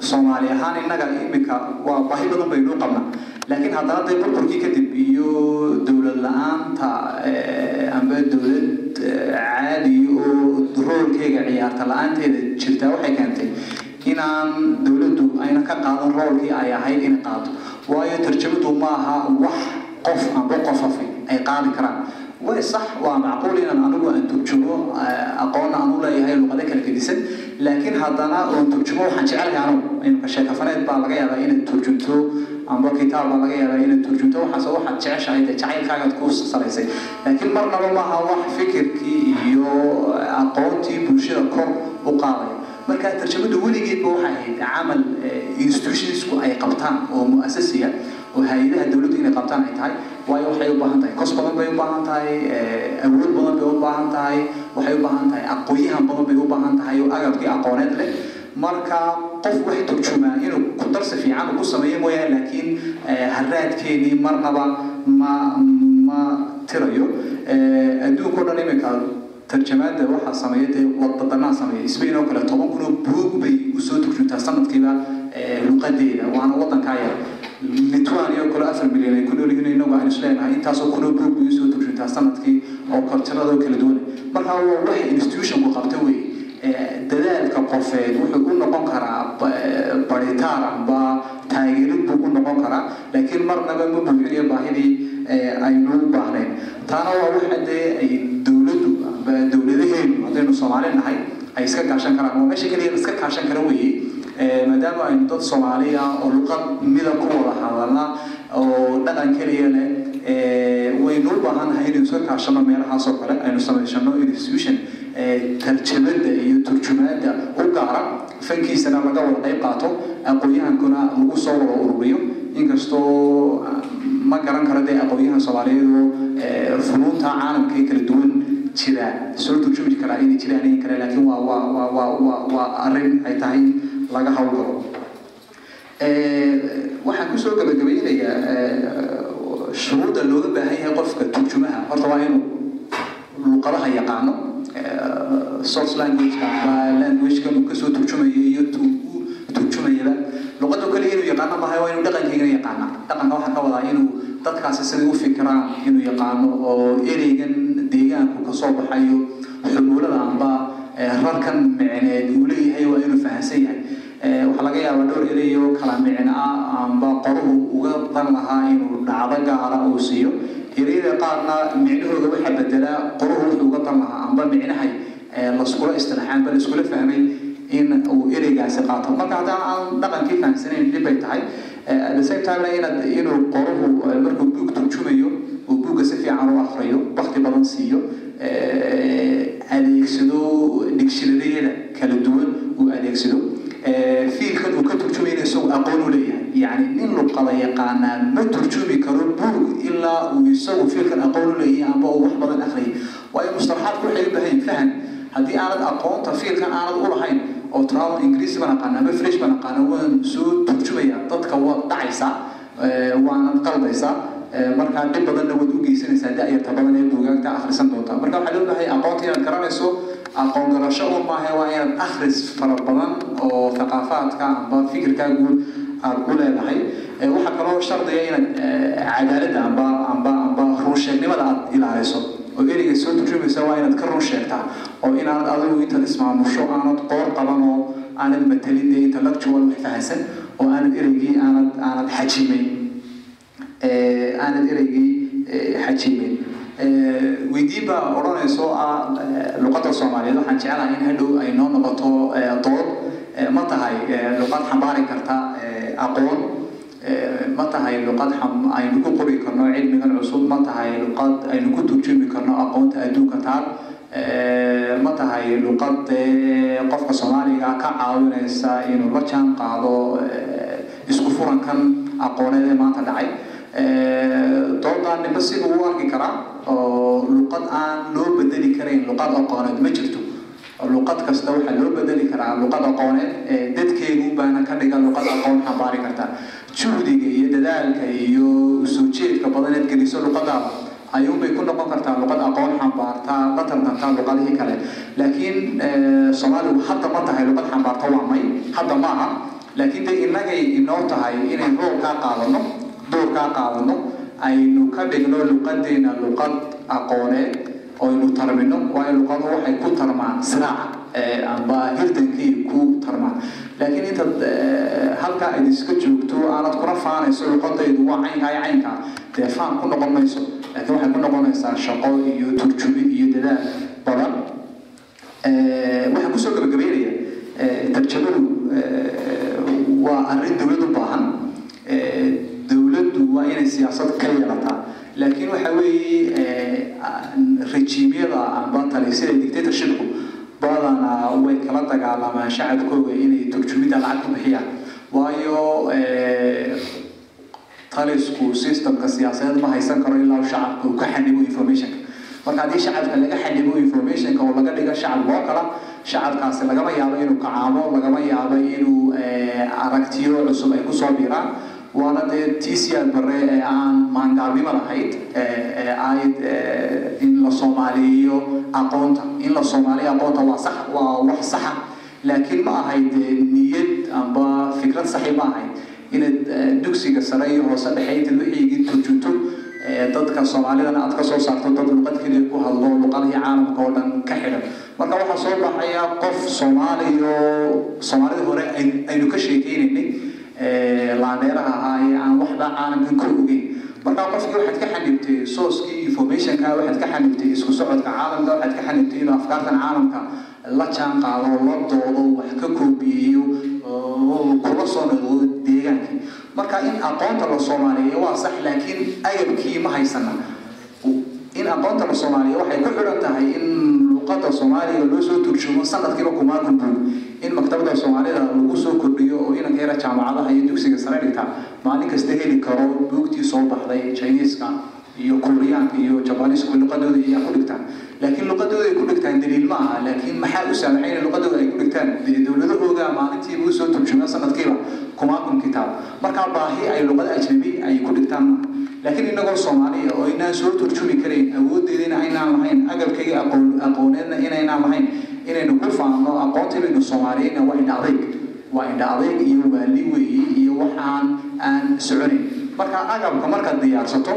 soomaali ahaan innaga iminka waa baahi badan baynuu qabnaa. Laakiin haddana dee burburkii kadib iyo dowlad la'aanta amba dowlad caadi oo roolkeyga ciyaarta la'aanteeda jirtaa waxay keentay inaan dowladdu ayna ka qaadan roolkii ay ahayd inay qaado waayo tarjamadu maaha wax qof amba qofafay ay qaadi karaan. Way sax waa macquul inaan anigu aan turjumo aqoonna aan u leeyahay luqado kala gedisan. Laakiin haddana oon turjumo waxaan jecelahay anugu imika sheekafaneed baa laga yaabaa inaad turjunto amba kitaab baa laga yaabaa inaad turjunto waxaas waxaad jeceshahay dee jacaylkaagaad ku salaysay laakiin marnaba maaha wax fikirkii iyo aqoontii bulshada kor u qaadaya marka tarjamadu weligeedba waxay ahayd camal institutionsku ay qabtaan oo mu'asasiya oo hay'adaha dowladdu inay qabtaan ay tahay. Waayo waxay u baahan tahay kos badan bay u baahan tahay awood badan bay u baahan tahay waxay u baahan tahay aqoonyahan badan bay u baahan tahay oo agabkii aqooneed leh. Marka qof wax turjumaa inuu ku darsi fiican uu ku sameeyo mooyaane laakiin haraadkeenii marnaba ma ma tirayo. Adduunka o dhan iminka tarjamaada waxaa sameeya dee waddanaa sameeya spain oo kale toban kun oo bay u soo turjuntaa sanadkiiba luqadeeda waana waddankaa yar lithuania oo kale afar milyan ay ku nool inagu aan isleenahay intaasoo kun oo buug bay u soo turjuntaa sannadkii oo kaltirada oo kala duwan marka waa wax institutionku qabta wey dadaalka qofeed wuxuu u noqon karaa baritaar amba taageerid buu u noqon karaa laakiin marnaba ma buuxinayo baahidii aynu u baahnayn taana waa waxa dee ay soomaali nahay ay iska kaashan karaan waa meesha keliya iska kaashan kara weeye maadaama aynu dad soomaaliya oo luqad midab ku wada hadalna oo dhaqan keliya leh waynu u baahannahay inaynu iska kaashano meelahaas oo kale. Aynu samaysano institution tarjamada iyo turjumaada u gaara. Fankiisana laga wada qayb qaato. Aqoon-yahankuna lagu soo wada ururiyo. Inkastoo ma garan karo dee aqoon-yahan soomaaliyeed oo funuunta caalamka ee kala duwan jira soo turjumi karaa inay jiraan in kale laakiin waa waa waa waa arrin ay tahay laga hawlgalo waxaan ku soo gabagabaynayaa shuruudda looga baahan yahay qofka turjumaha. Horta waa inuu luqadaha yaqaano source languageka languageka uu ka soo turjumayo iyo turjumayaba. Luqada kaliya inuu yaqaano maaha waa inuu dhaqankeygana yaqaana dhaqanka waxaa ka wadaa inuu dadkaasi siday u fikiraan inuu yaqaano oo ereygan deegaanku ka soo baxayo xumuulada amba rarkan micneed uu leeyahay waa inuu fahamsan yahay. Waxaa laga yaabaa dhowr ereyo kala micno ah amba qoruhu uga dan lahaa inuu dhacdo gaara uu siiyo. Ereyada qaarna micnahooda waxaa bedelaa qoruhu wuxuu uga dan lahaa amba micnahay laskula istilaaxaan bal iskula fahmay in uu ereygaasi qaato. Marka haddaan aan dhaqankii fahamsanayn dhib bay tahay. Inaad inuu qoruhu markuu buug turjumayo uu buugga si fiican u akriyo waqti badan siiyo adeegsado digshinariyada kala duwan uu adeegsado fiilkan uu ka turjumayna isagu aqoon u leeyahay. Yacni nin luqada yaqaanaa ma turjumi karo buug ilaa uu isagu fiilkan aqoon u leeyahay amba uu wax badan akhriyay waayo mustalaxaadku waxay u baahan faham. Haddii aanad aqoonta fiilkan aanad u lahayn oo trauma ingiriisi baan aqaana ama fresh baan aqaana waan soo turjumaya dadka waad dhacaysaa waanad qaldaysaa markaa dhib badanna waad u geysanaysaa da-yarta badan ee buugaagta akhrisan doontaa marka waxaa loo aqoonta inaad garanayso aqoon garasho maaha waa inaad akhris fara badan oo thaqaafaadka amba fikirkaa guud u leedahay waxaa kaloo shardiga inaad cadaaladda amba amba amba runsheegnimada aad ilaaliso oo ereyga soo turjumaysa waa inaad ka run oo inaanad adigu intaad ismaamusho aanad qoor qaban oo aanad matalin dee intellectual wax fahansan oo aanad ereygii aanad aanad xajimayn aanad ereygii xajimayn weydiin baa ah luqadda soomaaliyeed. Waxaan jeclahay in hadhow ay noo noqoto dood ma tahay luqad xambaari karta aqoon. Ma tahay luqad aynu ku qori karno cilmigan cusub. Ma tahay luqad aynu ku turjumi karno aqoonta adduunka taal ma tahay luqad qofka soomaaliga ka caawinaysa inuu la jaan qaado isku furankan aqooneed ee maanta dhacay. Doodaan nimba siduu u arki karaa? Oo luqad aan loo bedeli karayn luqad aqooneed ma jirto. Luqad kasta waxaa loo bedeli karaa luqad aqooneed dadkeegu baana ka dhiga luqad aqoon xambaari karta. Juhdiga iyo dadaalka iyo soo jeedka badaneed geliso luqadaada ayuunbay ku noqon kartaa luqad aqoon xambaartaa tartantaa luqadihii kale laakiin soomaaligu hadda ma tahay luqad xambaarta waa may hadda ma aha laakiin de innagay inoo tahay inay roolkaa qaadano doorkaa qaadano aynu ka dhigno luqadeena luqad aqooneed oynu tarmino waayo luqadu waxay ku tarmaan siraaca amba hirdankay ku tarmaan laakiin intaad halkaa ayd iska joogto aanad kuna faanayso luqadaydu waa caynkaa caynkaa dee faan ku noqon mayso laakiin waxay ku noqonaysaa shaqo iyo turjumi iyo dadaal badan waxaan ku soo gabagabeynaya tarjamadu waa arrin dowlad u baahan dowladdu waa inay siyaasad ka yeelataa laakiin waxa weeye rejiimyada amba talisida dictatorshipku badanaa way kala dagaalamaan shacabkooga inay turjumida lacag ku bixiyaan waayo talisku systemka siyaasadeed ma haysan karo ilaa shacabka uu ka xanibo informationka marka haddii shacabka laga xanibo informationka oo laga dhigo shacab loo kala shacabkaasi lagama yaabo inuu kacaamo lagama yaabo inuu aragtiyo cusub ay ku soo biiraan. Waana dee tcr bare ee aan maangaabnimo lahayd ee ahayd in la soomaaliyeeyo aqoonta. In la soomaaliyo aqoonta waa wax saxa. Laakiin ma ahayd niyad amba fikrad saxi ma ahayd inaad dugsiga sare iyo hoose dhexe intaad wixiigii turjunto dadka soomaalidana aad ka soo saarto dad luqad keliya ku hadlo luqadihii caalamka oo dhan ka xidhan marka waxaa soo baxaya qof soomaaliyo soomaalida hore aynu ka sheekeynaynay laaneeraha ahaa ee aan waxba caalamkan ka ogeyn. Marka qofkii waxaad ka xanibtay sooskii informationka waxaad ka xanibtay isku socodka caalamka waxaad ka xanibtay inuu afkaartan caalamka la jaan la doodo wax ka koobiyeeyo kula soo noqdo deegaankii marka in aqoonta la soomaaliyeeyo waa sax laakiin agabkii ma haysana. In aqoonta la soomaaliya waxay ku xidhan tahay in luqada soomaaliga loo soo turjumo sanadkiiba kumaa kunbuug in maktabada soomaalida lagu soo kordhiyo oo inanka yara jaamacadaha iyo dugsiga sare dhigta maalin kasta heli karo buugtii soo baxday chineeska iyo kuuriyaanka iyo jabanisku luqadooda ayaa ku dhigtaan laakiin luqadooda ay ku dhigtaan daliil ma aha laakiin maxaa u saamaxay in luqadooda ay ku dhigtaan dowladahooga maalintiiba u soo turjumaa sanadkiiba kumaa kun kitaab. Markaa baahi ay luqada ajnabi ay ku dhigtaan. Laakiin inagoo soomaaliya oo inaan soo turjumi karayn awoodeedina aynaan lahayn agabkayga aqoon aqooneedna inaynaan lahayn inaynu ku faano aqoonta inaynu soomaaliyeyna waa indha adayg waa indha adayg iyo waali weeye iyo waxaan aan soconayn marka agabka markaad diyaarsato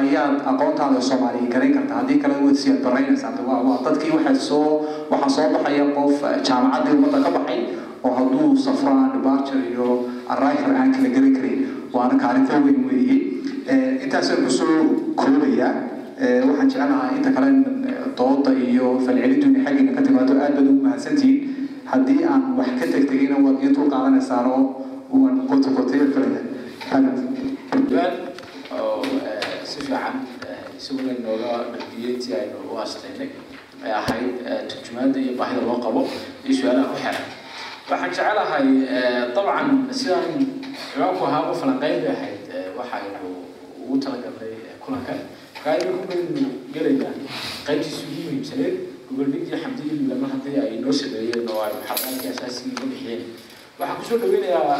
ayaad aqoontaada soomaaliya garayn kartaa haddii kale waad siyaad baraynaysaa dadkii waxaa soo waxaa soo baxaya qof jaamacaddii ummadda ka baxay oo hadduu safraan departure iyo arrival aan kala garan karin waana kaalinta weyn weeye intaasaan ku soo koobayaa. Waxaan jeclahaa inta kale dooda iyo falcelintu inay xaggiina ka timaado aad baad ugu mahadsantihiin. Haddii aan wax ka tegtegayna waad ii dul qaadanaysaan oo waan qotoqotayo kaleda baan oo si fiican isaguna inooga dhaqdiyey intii aynu u hastaynay ay ahayd turjumaada iyo baahida loo qabo iyo su'aalaha ku xiran waxaan jecelahay dabcan sidaan ciwaanku ahaaba falanqeyn bay ahayd waxaynu ugu talagalnay kulanka kaaynu ku baynu gelaynaa qaybtiisa ugu muhiimsaneed goboldhigii xamdiyi lama haddii ay noo sameeyeen oo ay muxaadaraadkii asaasigii uga bixiyeen. Waxaan ku soo dhaweynayaa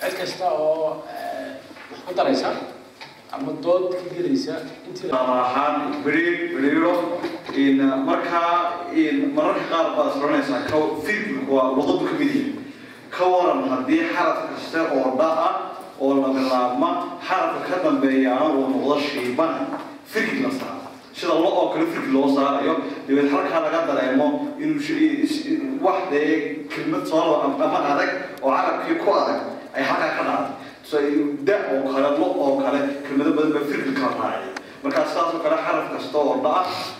cid kasta oo wax ku daraysa ama dood ka gelaysa intii ahaan beriir beriiro markaa mararka qaar baad ka fikirku waa ka mid yahay. Ka waran haddii xaraf kaste oo dha ah oo la bilaabma xarafka ka dambeeyaana uu noqdo shiibana fikir la saaro. Sida lo oo kale fikir loo saarayo dabeed halkaa laga dareemo inuu wax dee kelmad soo ama adag oo carabkii ku adag ay halkaa ka dhacday. Da oo kale lo oo kale kelmado badan baa fikir kala raacay markaa sidaas oo kale xaraf kasta oo dha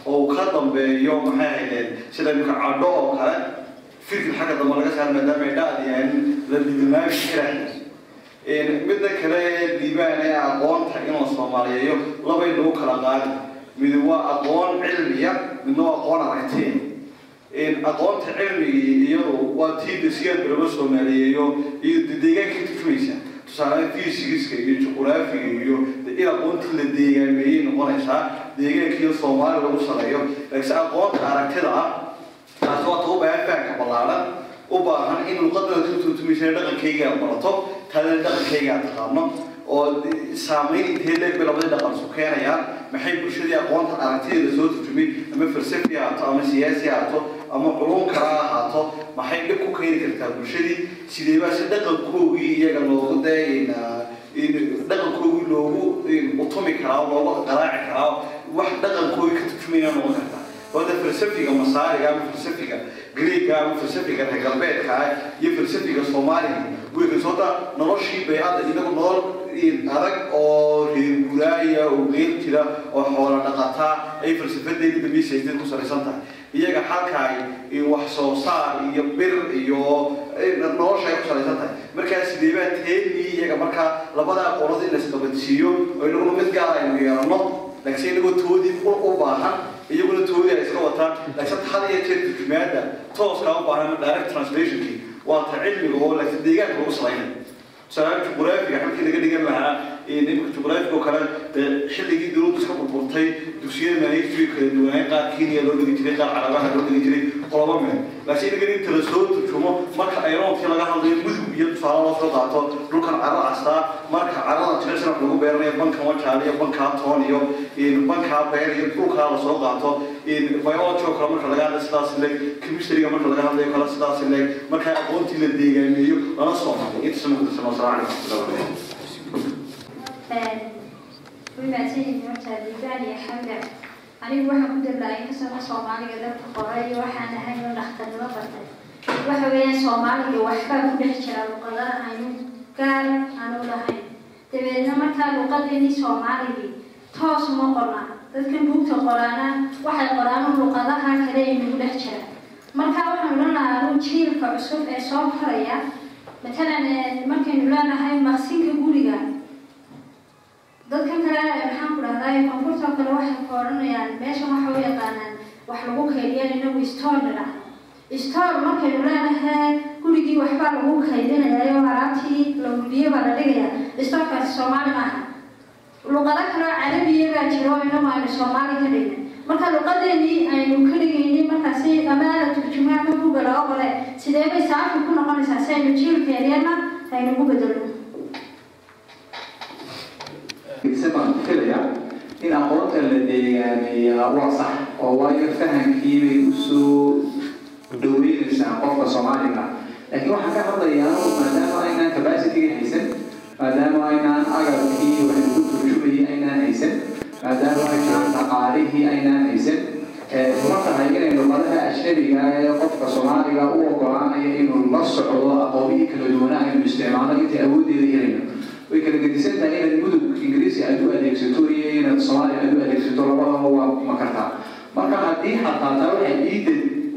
oo uu ka dambeeyo maxay ahaydeen sida imika cadho oo kale fikir xagga dambe laga saaro maadaama dhaadi yahayn la karahay midda kale ee aqoonta in la soomaaliyeeyo labay lagu kala qaadi. Mid waa aqoon cilmiya midna waa aqoon aragtiya aqoonta cilmigii iyadu waa tii dasiyaad looga soomaaliyeeyo iyo deegaankii turjumaysa tusaale fiisigiska iyo juquraafiga iyo in aqoontii la deegaameeyey noqonaysaa deegaankiiyo soomaali lagu sareeyo laakiin aqoonta aragtida ah taasi waa ta u baahan fahamka ballaaran u baahan in luqadada ka turjumaysa dhaqankayga aad barato taadana dhaqankayga aad taqaano oo saamayn intee leeg bay labadii dhaqan isu keenayaan maxay bulshadii aqoonta aragtideeda soo turjumay ama falsafi ahaato ama siyaasi ahaato ama culum kala ahaato maxay dhib ku keeni kartaa bulshadii? Sidee baa si dhaqankoogii iyaga loogu dee dhaqankoogii loogu utumi karaa loogu qaraaci karaa wax dhaqankoogii ka turjumayna noqon kartaa? Wada falsafiga masaariga ama falsafiga greega ama falsafiga reer galbeedka ah iyo falsafiga soomaaliga. Kasooda noloshii baycadda inagu nolol adag oo reer gudaaya oo geel jira oo xoola dhaqataa ay falsafadeeda dambiisaysteed ku salaysan tahay iyaga halkaay wax soo saar iyo bir iyo nolosha ay ku salaysan tahay. Markaa sideebaa teeni iyaga markaa labada aqoonada in la isqabadsiiyo oo inaguna mid gaar aynu yeelano laakiin inagoo toodii u baahan iyaguna toodii ay iska wataan. Laakiin had iyo jeer turjumaada tooskaa u baahan direct translationkii waa cilmiga oo laakiin deegaanka lagu salaynay salaam juquraafiga halkii laga dhigan lahaa nimanka juqraafiga oo kale xilligii dowladdu iska burburtay dugsiyada maaliiftiga kala duwanaayn qaar kenya loo dhigi jiray qaar carabaha loo dhigi jiray qoloba meel laakiin inaga inta la soo turjumo marka ayroontii laga hadlayo mudug iyo tusaale loo soo qaato dhulkan caro castaa marka carada jirecsan lagu beeranayo banka wajaal iyo bankaa toon iyo bankaa beer iyo dhulkaa la soo qaato biology oo kale marka laga hadlayo sidaas leeg chemistryga marka laga hadlayo kale sidaas leeg marka aqoontii la deegaameeyo lana soo maray inta sama kudasano asalaamu calaykum wimaadsanyihin horta liibaan iyo xamda anigu waxaan ku dablaayay kasana soomaaliga dadka qoray waxaan ahay oo dhakhtarnimo bartay waxa weeyaan soomaaliga waxbaa ku dhex jira luqadaha aynu gaar aanu lahayn. Dabeedna markaa luqadeennii soomaaligii toos uma qornaa. Dadka buugta qoraana waxay qoraan luqadaha kale ee nagu dhex jira. Markaa waxaan odhan lahaa anuu jiilka cusub ee soo koraya matalan markaynu leenahay maqsinka guriga dadka kale maxaan ku dhahdaa koonfurta kale waxay ku odhanayaan meeshan waxa u yaqaanaan wax lagu kaydiyaan inagu store la dhahdo store markaynu leenahay gurigii waxbaa lagu kaydinayaa oo alaabtii la gudiyey baa la dhigayaa. Storekaasi soomaali maaha. Luqado kale oo carabiya baa oo inagu aynu soomaali ka dhigin. Marka luqadeenii aynu ka dhigaynin markaasi turjumo ama buga laga qore sidee bay saafi ku noqonaysaa? Si aynu jiilka yaryarna aynu ugu bedelno filayaa in aqoonta la deegaameeyaa waa sax oo waayo fahamkii bay u soo dhaweynaysaa qofka soomaaliga. Laakiin waxaan ka hadlayaa maadaama aynaan capacityga haysan maadaama aynaan agabkii wax lagu turjumayay aynaan haysan maadaama ay jiraan dhaqaalihii aynaan haysan ma tahay inay luqadaha ajnabiga ee qofka soomaaliga u ogolaanaya inuu la socdo aqoomihii kala duwanaa aynu isticmaalo inta awooddeeda helayno way kala gedisan tahay inaad mudug ingiriisi aad u adeegsato inaad soomaaliya aad u adeegsato labadaba waa ma kartaa marka haddii xataa taa waxay ii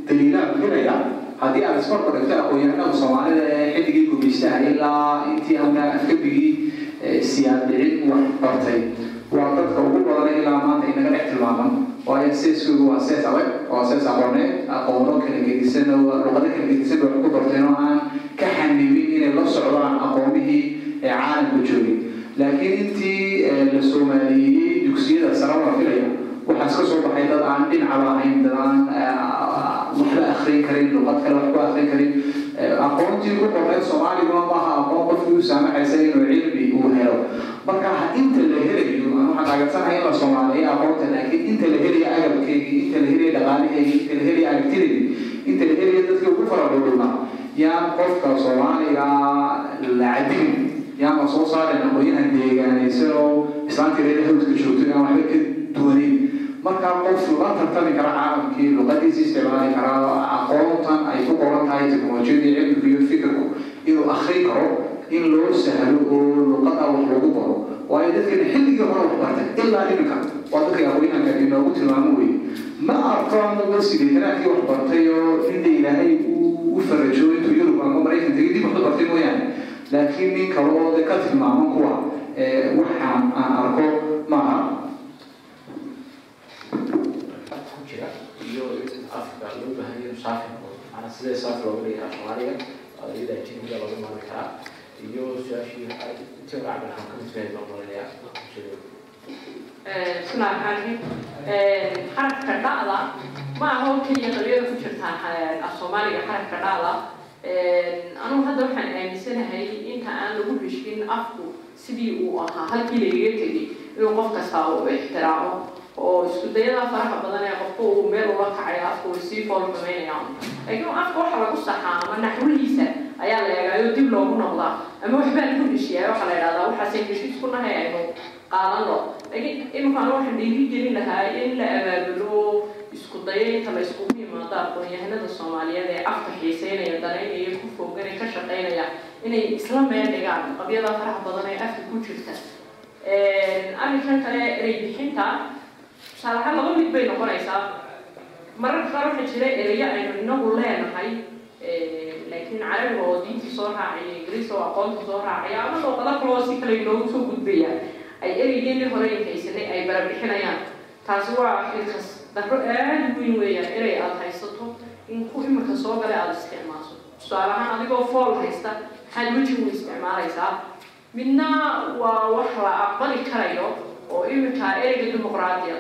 daliilaan filaya haddii aad ismarka dhigto aqoon-yahanada soomaalida ee xilligii gumeystaha ilaa intii anaa afkabigii siyaadicin wax bartay waa dadka ugu badan ilaa maanta inaga dhex tilmaaman waayo seeskoodu waa sees adag waa sees aqooneed aqoono kala gedisan luqado kala gedisan wax ku barteen oo aan ka xanibin inay la socdaan aqoomihii ee caalamka joogay laakiin intii la soomaaliyeeyey dugsiyada sare waa filaya waxaa iska soo baxay dad aan dhinacaba ahayn dad aan waxba akrin karin luqad kale waxba akrin karin. Aqoontii ku qorneed soomaaliguna maaha aqoon qofkii u saamaxaysa inuu cilmi uu helo. Marka inta la helayo waxaan agarsanahay in la soomaaliyeeyo aqoonta laakiin inta la helayo agabkeygii inta la helayo dhaqaalaheygii inta la helayo aragtideydii inta la helayo dadkii ugu faradhowdhowna yaan qofka soomaaliga la cadin yaan la soo saarin aqoonyahan deegaanaysan oo islaantii reer hawdka joogto aan waxba ka duwanin markaa qof la tartami kara caalamkii luqadiisa isticmaali karaa aqoontan ay ku qoran tahay teknolojiyada cilmigu iyo fikirku inuu akrin karo in loo sahlo oo luqada wax lagu baro waayo dadkeena xilligii hore wax bartay ilaa iminka waa dadkii aqoonyahanka inoogu tilmaamo wey ma arko anago sideetanaadkii wax bartay oo inda ilaahay u farajo intuu yurub ama maraykan tegay dib waxba bartay mooyaane laakiin nin kale oo de ka tilmaaman kuwa waxaan aan arko maaha. Loo sidee saafi looga dhigi karaa soomaaliga iyada ajnabiga looga maari karaa. Iyo su'aashii intii hore cabdi raxmaan ka mid bismillahi raxmaan raxiim xarafka dha'da ma aha oo keliya qabyada ku jirtaan af soomaaliga xarafka dha'da anugu hadda waxaan aaminsanahay inta aan lagu heshin afku sidii uu ahaa halkii lagaga tegay inuu qof kasta uu ixtiraamo oo isku dayada faraha badan ee qofku uu meel ula kacaya afku uu sii fool laakiin afka waxa lagu saxaa ama naxwihiisa ayaa la eegaayo dib loogu noqdaa. Ama waxbaa lagu heshiyaa waxaa la idhahdaa waxaasay heshiis ku nahay aynu qaadano laakiin iminkaan waxaan dhiiri gelin lahaa in la abaabulo isku dayo inta la iskugu yimaado aqoon-yahanada soomaaliyeed ee afka xiiseynaya danaynaya ku fooganaya ka shaqeynaya inay isla meel dhigaan qabyada faraha badan ee afka ku jirta. Arrinkan kale erey bixinta tusaale ahaan laba mid bay noqonaysaa. Mararka qaar waxaa jira ereyo aynu inagu leenahay laakiin carabiga oo diintii soo raacaya ingiriis oo aqoonta soo raacaya ama luuqado kale si kale inoogu soo gudbaya. Ay ereygeennii hore inkaysanay ay barabixinayaan. Taasi waa xilkas darro aada weyn weeyaan erey aada haysato in ku iminka soo gale aada isticmaalso tusaale ahaan adigoo fool haysta maxaad wejigu isticmaalaysaa midna waa wax la aqbali karayo oo iminka ereyga dimuqraadiya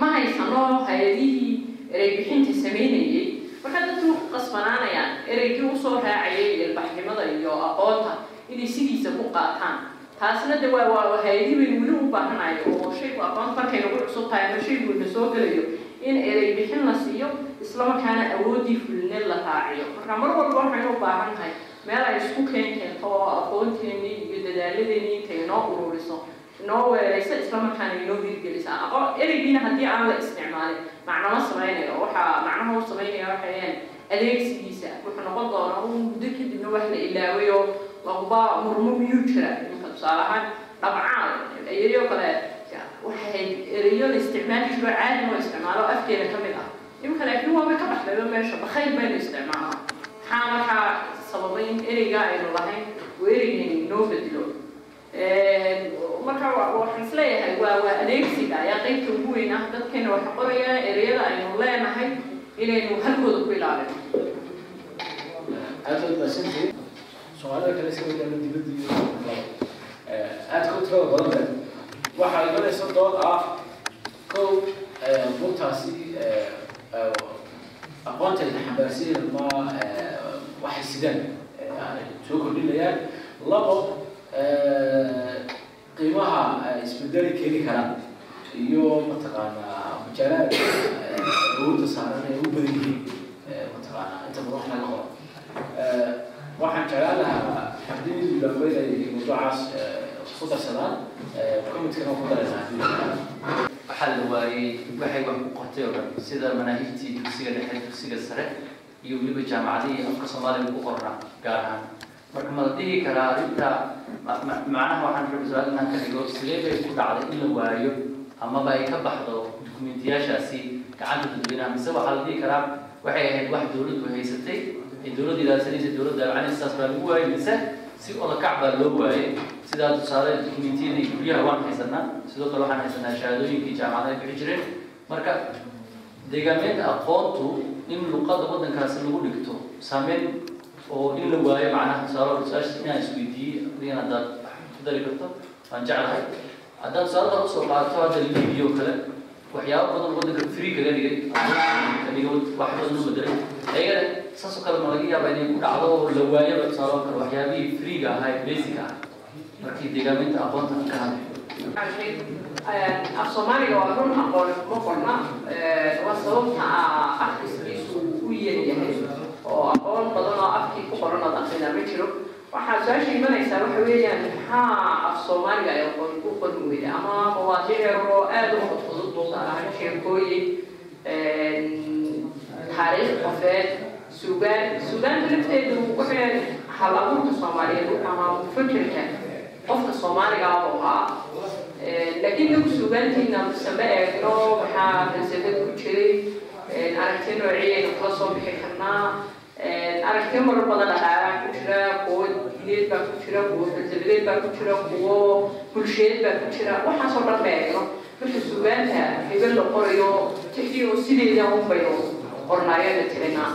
ma haysano hay'adihii erey bixinta sameynayay marka dadku ku qasbanaanayaan ereygii u soo raacayay ilbaxnimada iyo aqoonta inay sidiisa ku qaataan taasna de waa waa hay'adii baynu weli u baahanayo oo shaygu aqoonta markay nagu cusub tahay ama shaygu na soo gelayo in erey bixin la siiyo islamarkaana awooddii fulineed la raaciyo marka mar walba waxaynu u baahan tahay meel ay isku keen keento oo aqoonteenii iyo dadaaladeenii intay inoo ururiso inoo weeraysa islamarkaana inoo hirgelisa aqo ereygiina haddii aan la isticmaalin macnama samaynayo waxaa macnaha u samaynaya waxayaan adeegsigiisa wuxuu noqon doonaa un muddo kadibna wax la ilaaway laguba murmo miyuu jira tusaale ahaan dhabcaan ereyo kale waxay ereyo la isticmaali jiro caadi loo isticmaalo afkeeda ka mid ah iminka laakiin waabay ka baxdayba meesha bakayl baynu isticmaalaa maxaa markaa sababay in ereyga aynu lahayn oo ereygeeni inoo bedelo marka waxaan is leeyahay waa waa adeegsiga ayaa qeybta ugu weyn ah dadkeena waxa qoraya ereyada aynu leenahay inaynu halkooda ku ilaalino aad baad kale iska wadaana dibadda iyo aad ka tirada badan. Leh waxaa imanaysa dood ah kow buugtaasi aqoonteeda xambaarsiin ma waxay sidaan soo kordhinayaan. Labo qiimaha isbedeli keeni karaan iyo mataqaanaa majaalaad awoodda saaran ay u badan yihiin mataqaanaa inta badan wax laga qoro. Waxaan jeclaan lahaa haddii dambeyn ay mawduucaas ku darsadaan commitkana ku daraysaa waxaa la waayey waxay wax ku qortay oo dhan sida manaahijtii dugsiga dhexe dugsiga sare iyo weliba jaamacadihii afka soomaaliga ku qornaa gaar ahaan. Marka ma la dhihi karaa arrinta macnaha waxaan rabay su'aal inaan ka dhigo sidee bay ku dhacday in la waayo amaba ay ka baxdo dukumentiyaashaasi gacanta dadweynaha mise waxaa la dhihi karaa waxay ahayd wax dowladdu haysatay dowladda ilaasanaysa dowladda alcani sidaas baa lagu waayay mise si odakac baa loo waayay sidaa tusaale dukumentiyada iyo guryaha waan haysanaa sidoo kale waxaan haysanaa shahaadooyinkii jaamacadaha bixi jireen marka deegaameynta aqoontu in luqada waddankaasi lagu dhigto saameyn oo in la waayo macnaha tusaale su'aasha inaan isweydiiyey adigan haddaad ku dari karto waan jeclahay haddaan tusaaladan u soo qaato hadda libiya oo kale waxyaabo badan waddanka free kaga dhigay ka dhigay wax badan u bedelay ayagana saas oo kale ma laga yaaba inay ku dhacdo oo la waayaba tusaale oo kale waxyaabihii freega ahaa ee basic ah markii deegaaminta aqoonta ka hadlay af soomaaliga waa run aqoon ma qorna waa sababta akhriskiisu u yaryahay oo aqoon badan oo afkii ku qoran ood akhrina ma jiro waxaa su'aasha imanaysaa waxa weeyaan maxaa af soomaaliga ay aqoon ku qori weyda ama mawaadiic yar oo aada u fudfudud tusaale ahaan sheekooyin taariikh qofeed suugaan suugaanta lafteedu waxay hal abuurka soomaaliyeed ama fikirka qofka soomaaliga ah ahaa laakiin nagu suugaantiina masama eegno maxaa falsafad ku jiray aragtiyo noociyaynu kala soo bixi karnaa aragtiyo marar badan dhaqaalaha ku jira kuwo diineed baa ku jira kuwo falsafadeed baa ku jira kuwo bulsheed baa ku jira waxaasoo dhan ma eegno. Marka suugaanta hebel la qorayo tixdiyo sideeda unbaynu qornaayana tirinaa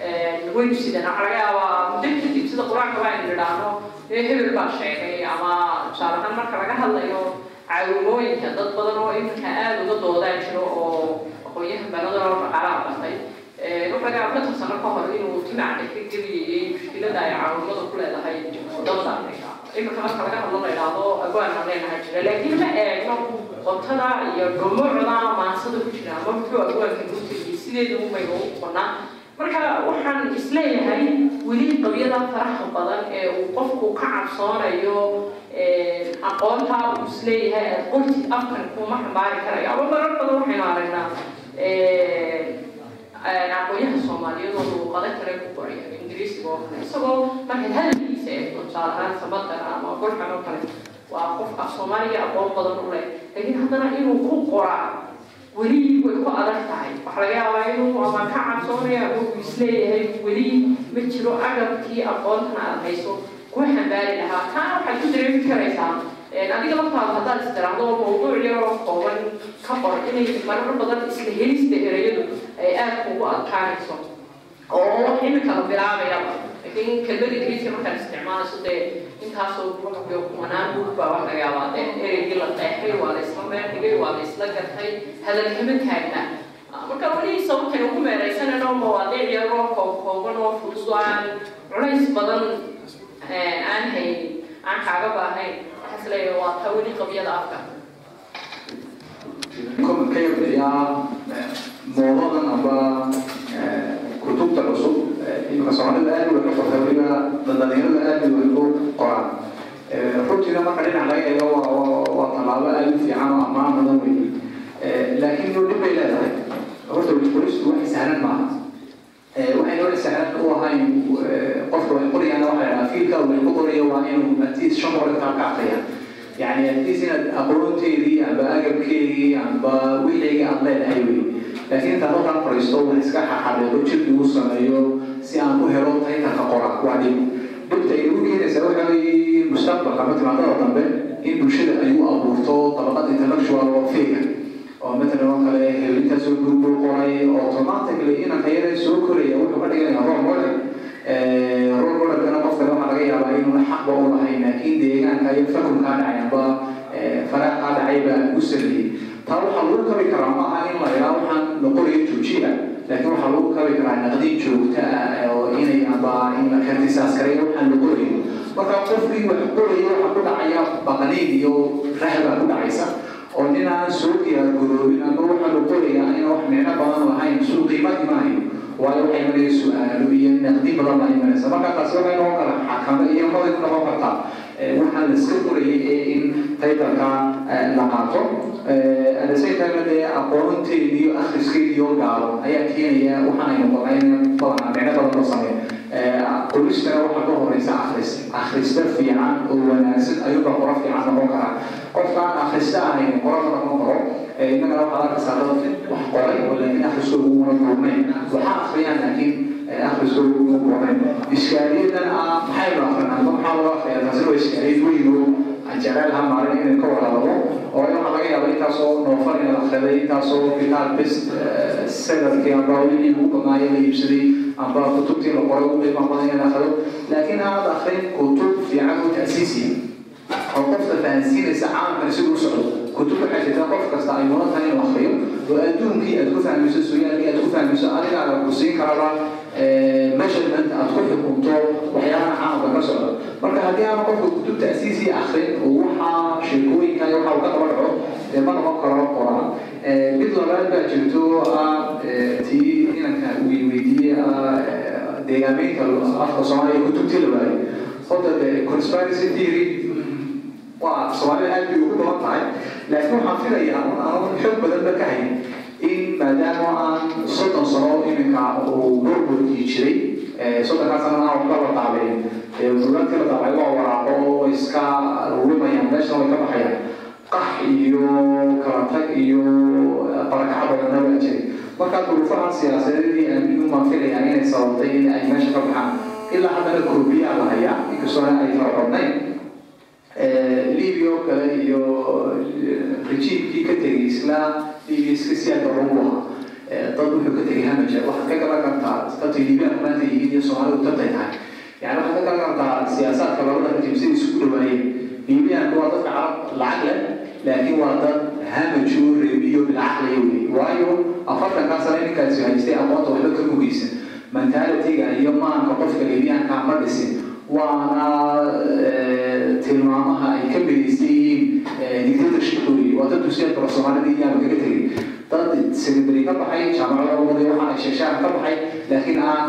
waxaa laga yaabaa muddo kadib sida qur'aanka baynu nidhaahno ee hebel baa sheegay ama tusaale ahaan marka laga hadlayo caawimooyinka dad badan oo iminka aada uga doodaan jiro oo aqoonyahan baanadan oo dhaqaalaha batay wuxuu laga yaaba konton sano ka hor inuu timacda ka geliyayay mushkilada ay caawimada ku leedahay waddamada afrika iminka marka laga hadlo la idhaahdo agwaanaan leenahay jira laakiin ma eegno qotada iyo dhumucda maansada ku jira ama muxuu agwaanka nuu tegiyay sideeda umayga u qonaa marka waxaan is leeyahay weli qabyada faraha badan ee uu qofku ka cabsoonayo aqoonta uu is leeyahay aad qorti afkan kuma xambaari karayo. Ama marar badan waxaynu aragnaa aqoonyaha soomaaliyeed oo luuqado kale ku qoraya ingiriisiga oo kale. Isagoo markaad hadalkiisa eegto tusaale ahaan ama golxan oo kale waa qof af soomaaliga aqoon badan u leh. Laakiin haddana inuu ku qoraa weli way ku adag tahay waxaa laga yaabaa inuu ama ka cabsoonaya ama uu is leeyahay weli ma jiro agabkii aqoontana aad hayso ku xambaari lahaa taa waxaad ku dareemi karaysaa adiga laftaada haddaad istiraahdo mawduuc yar oo kooban ka qor inay marar badan isla helista ereyadu ay aad kugu adkaanayso oo wax imika la bilaabayaba laakiin kelmada ingiriiska markaad isticmaalayso dee intaasoo buuxyo kumanaan buug baa wax laga yaabaa dee ereygii la qeexay waa la isla meel dhigay waa la isla gartay hadal kama taagna marka weli sababtaynu ku meeraysanayno mawaadiic yaroo koob kooban oo fudud oo aan culays badan aan haynin aan kaaga baahayn waxaa is leeyahay waa ta weli qabyada afka comment ka yarbixiyaa moodadan amba kutubta cusub imika soomaalida aad way ka qortaa weliba dhalinyarada aad way u qoraan runtiina marka dhinac laga eego waa waa tallaabo aad u fiican oo ammaan badan wey laakiin dhib bay leedahay horta wixqoristu waxay sahlan maaha waxay noo sahlan u ahayn qofka wax qorayana waxa la dhahaa fiilka wax ku qorayo waa inuu atiis shan boqol kitaab ka aqriya يعني أتيس إن أقولتي أبا أجبكي أبا ويلي أبلا الهيوي لكن أنت نقطة فريستو هسكا ححرق وجد يوصل si aan u helo taynarka qoran dhibta ay ugu keenaysaa waxaa weye mustaqbalka matimaadada dambe in bulshada ay u abuurto dabaqad intellectual oo figa oo matalan oo kale helintaa soo gurubuu qoray oo automatically inankayada soo koraya wuxuu ka dhiganaya rol model rol modelkana qofkana waxaa laga yaabaa inuuna xaqba u lahayn laakiin deegaanka iyo fakunkaa dhacayaba faraaqa dhacayba u sameeyey taa waxaa lagu kori karaa maaha in la yaraa waxaan la joojiya laakiin waxaa lagu kabi karaa naqdin joogta ah oo inay amba in la kartisaas karayo waxaan la qorayo marka qofkii wax qorayo waxaa ku dhacaya baqaniin iyo rahbaa ku dhacaysa oo nin aan soo diyaargaroobin amba waxaa la qorayaa in wax micno badan lahayn suu qiimo imanayo waayo waxay imanaya su'aalo iyo naqdi badan baa imanaysa marka taasi waxay noqon kara xakamo iyo ku noqon kartaa waxaan la iska qorayay ee in taytalka la qaato same time dee aqoonteedi iyo akhriskeedi iyo gaalo ayaa keenaya waxaan aynu qornay in badan micno badan loo sameeyo qoristana waxaa ka horeysa akhris. Akhrista fiican oo wanaagsan ayuuba qoro fiican noqon karaa qofkaan akhrista ahayn qoro ma noqon karo innagana waxaad arkaysaa dad wax qoray oo laakiin akhriskooda uguna buurnayn waxaa akhriyaan laakiin akhriskooda uguna buurnayn iskaaliyadan ah maxaynu akrinaa ma maxaa loo akhriyaa? Taasi waa iskaaliyad weyn oo aan jeclaan lahaa maalin inay ka walaalo oo in waxaa laga yaabaa intaasoo noofar inaad akhriday intaasoo kitaab best sellerkii amba wixii ugu badnaayo la iibsaday amba kutubtii la qoray ugu qiimo badan inaad akhrido laakiin aanad akhrin kutub fiican oo ta'siisiya oo qofka fahansiinaysa caalamkan siduu socdo. Kutub waxay jirtaa qof kasta ay mudan tahay inuu akhriyo oo adduunkii aad ku fahmayso sooyaalkii aad ku fahmayso adigaaga ku siin karaba measurement aad ku xukunto waxyaabaha caalamka ka socda marka haddii aana qofka kutub ta'siisii akhrin oo waxaa sheekooyinka iyo waxa uu ka daba dhaco dee ma noqon karo qoraa mid labaad baa jirto ah tii inanka weydiiyey deegaameynka afka soomaaliya kutubtii la waayay. Horta de conspiracy theory waa soomaalida aad bay ugu badan tahay laakiin waxaan filayaa un aan xoog badanba ka hayn in maadaama aan soddon sano iminka uu burburkii jiray soddonkaa sanana waxba la daabeen buugaagtii la daabay waa waraaqo iska rumayaan meeshana way ka baxayaan qax iyo kala tag iyo barakaca badanna waa jiray marka duruufahan siyaasadeedii aaminu maan filayaa inay sababtay in ay meesha ka baxaan ilaa haddana koobiyaa la hayaa inkastoona ay fara libya oo kale iyo rejiimkii ka tegay isla libya iska siyaad badan u ahaa dad wuxuu ka tegay hamaja waxaad ka galan kartaa dadkii libyaan maanta yihiin iyo soomaalidu tabtay tahay yani waxaad ka galan kartaa siyaasaadka labada rejiim siday isugu dhawaayeen libyaanku waa dadka carab lacag leh laakiin waa dad hamajo reebiyo bilcaqliya wey waayo afartankaa sane ninkaasi haystay aqoonta waxba ka mugeysan mentalitiga iyo maanka qofka libyaanka ma dhisin waana tilmaamaha ay ka midaysan yihiin dictatorshipkoodii waa dad dusiyaad karo soomaalida iyaaba kaga tegay dad secondary ka baxay jaamacada waday waxaan ay sheeshaan ka baxay laakiin aan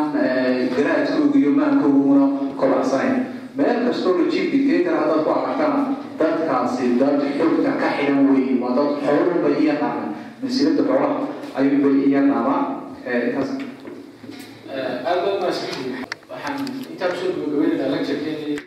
garaadkooga iyo maankooga kobacsanayn meel kastoo regime dictator haddaad ku aragtana dadkaasi dad xogta ka xidhan weeye waa dad xooluba i yaqaana masiirada xoolaha ayuuba i yaqaanaa intaas aad baad mahadsantihiin waxaan intaa ku soo gabagabeynayna lecturekeenii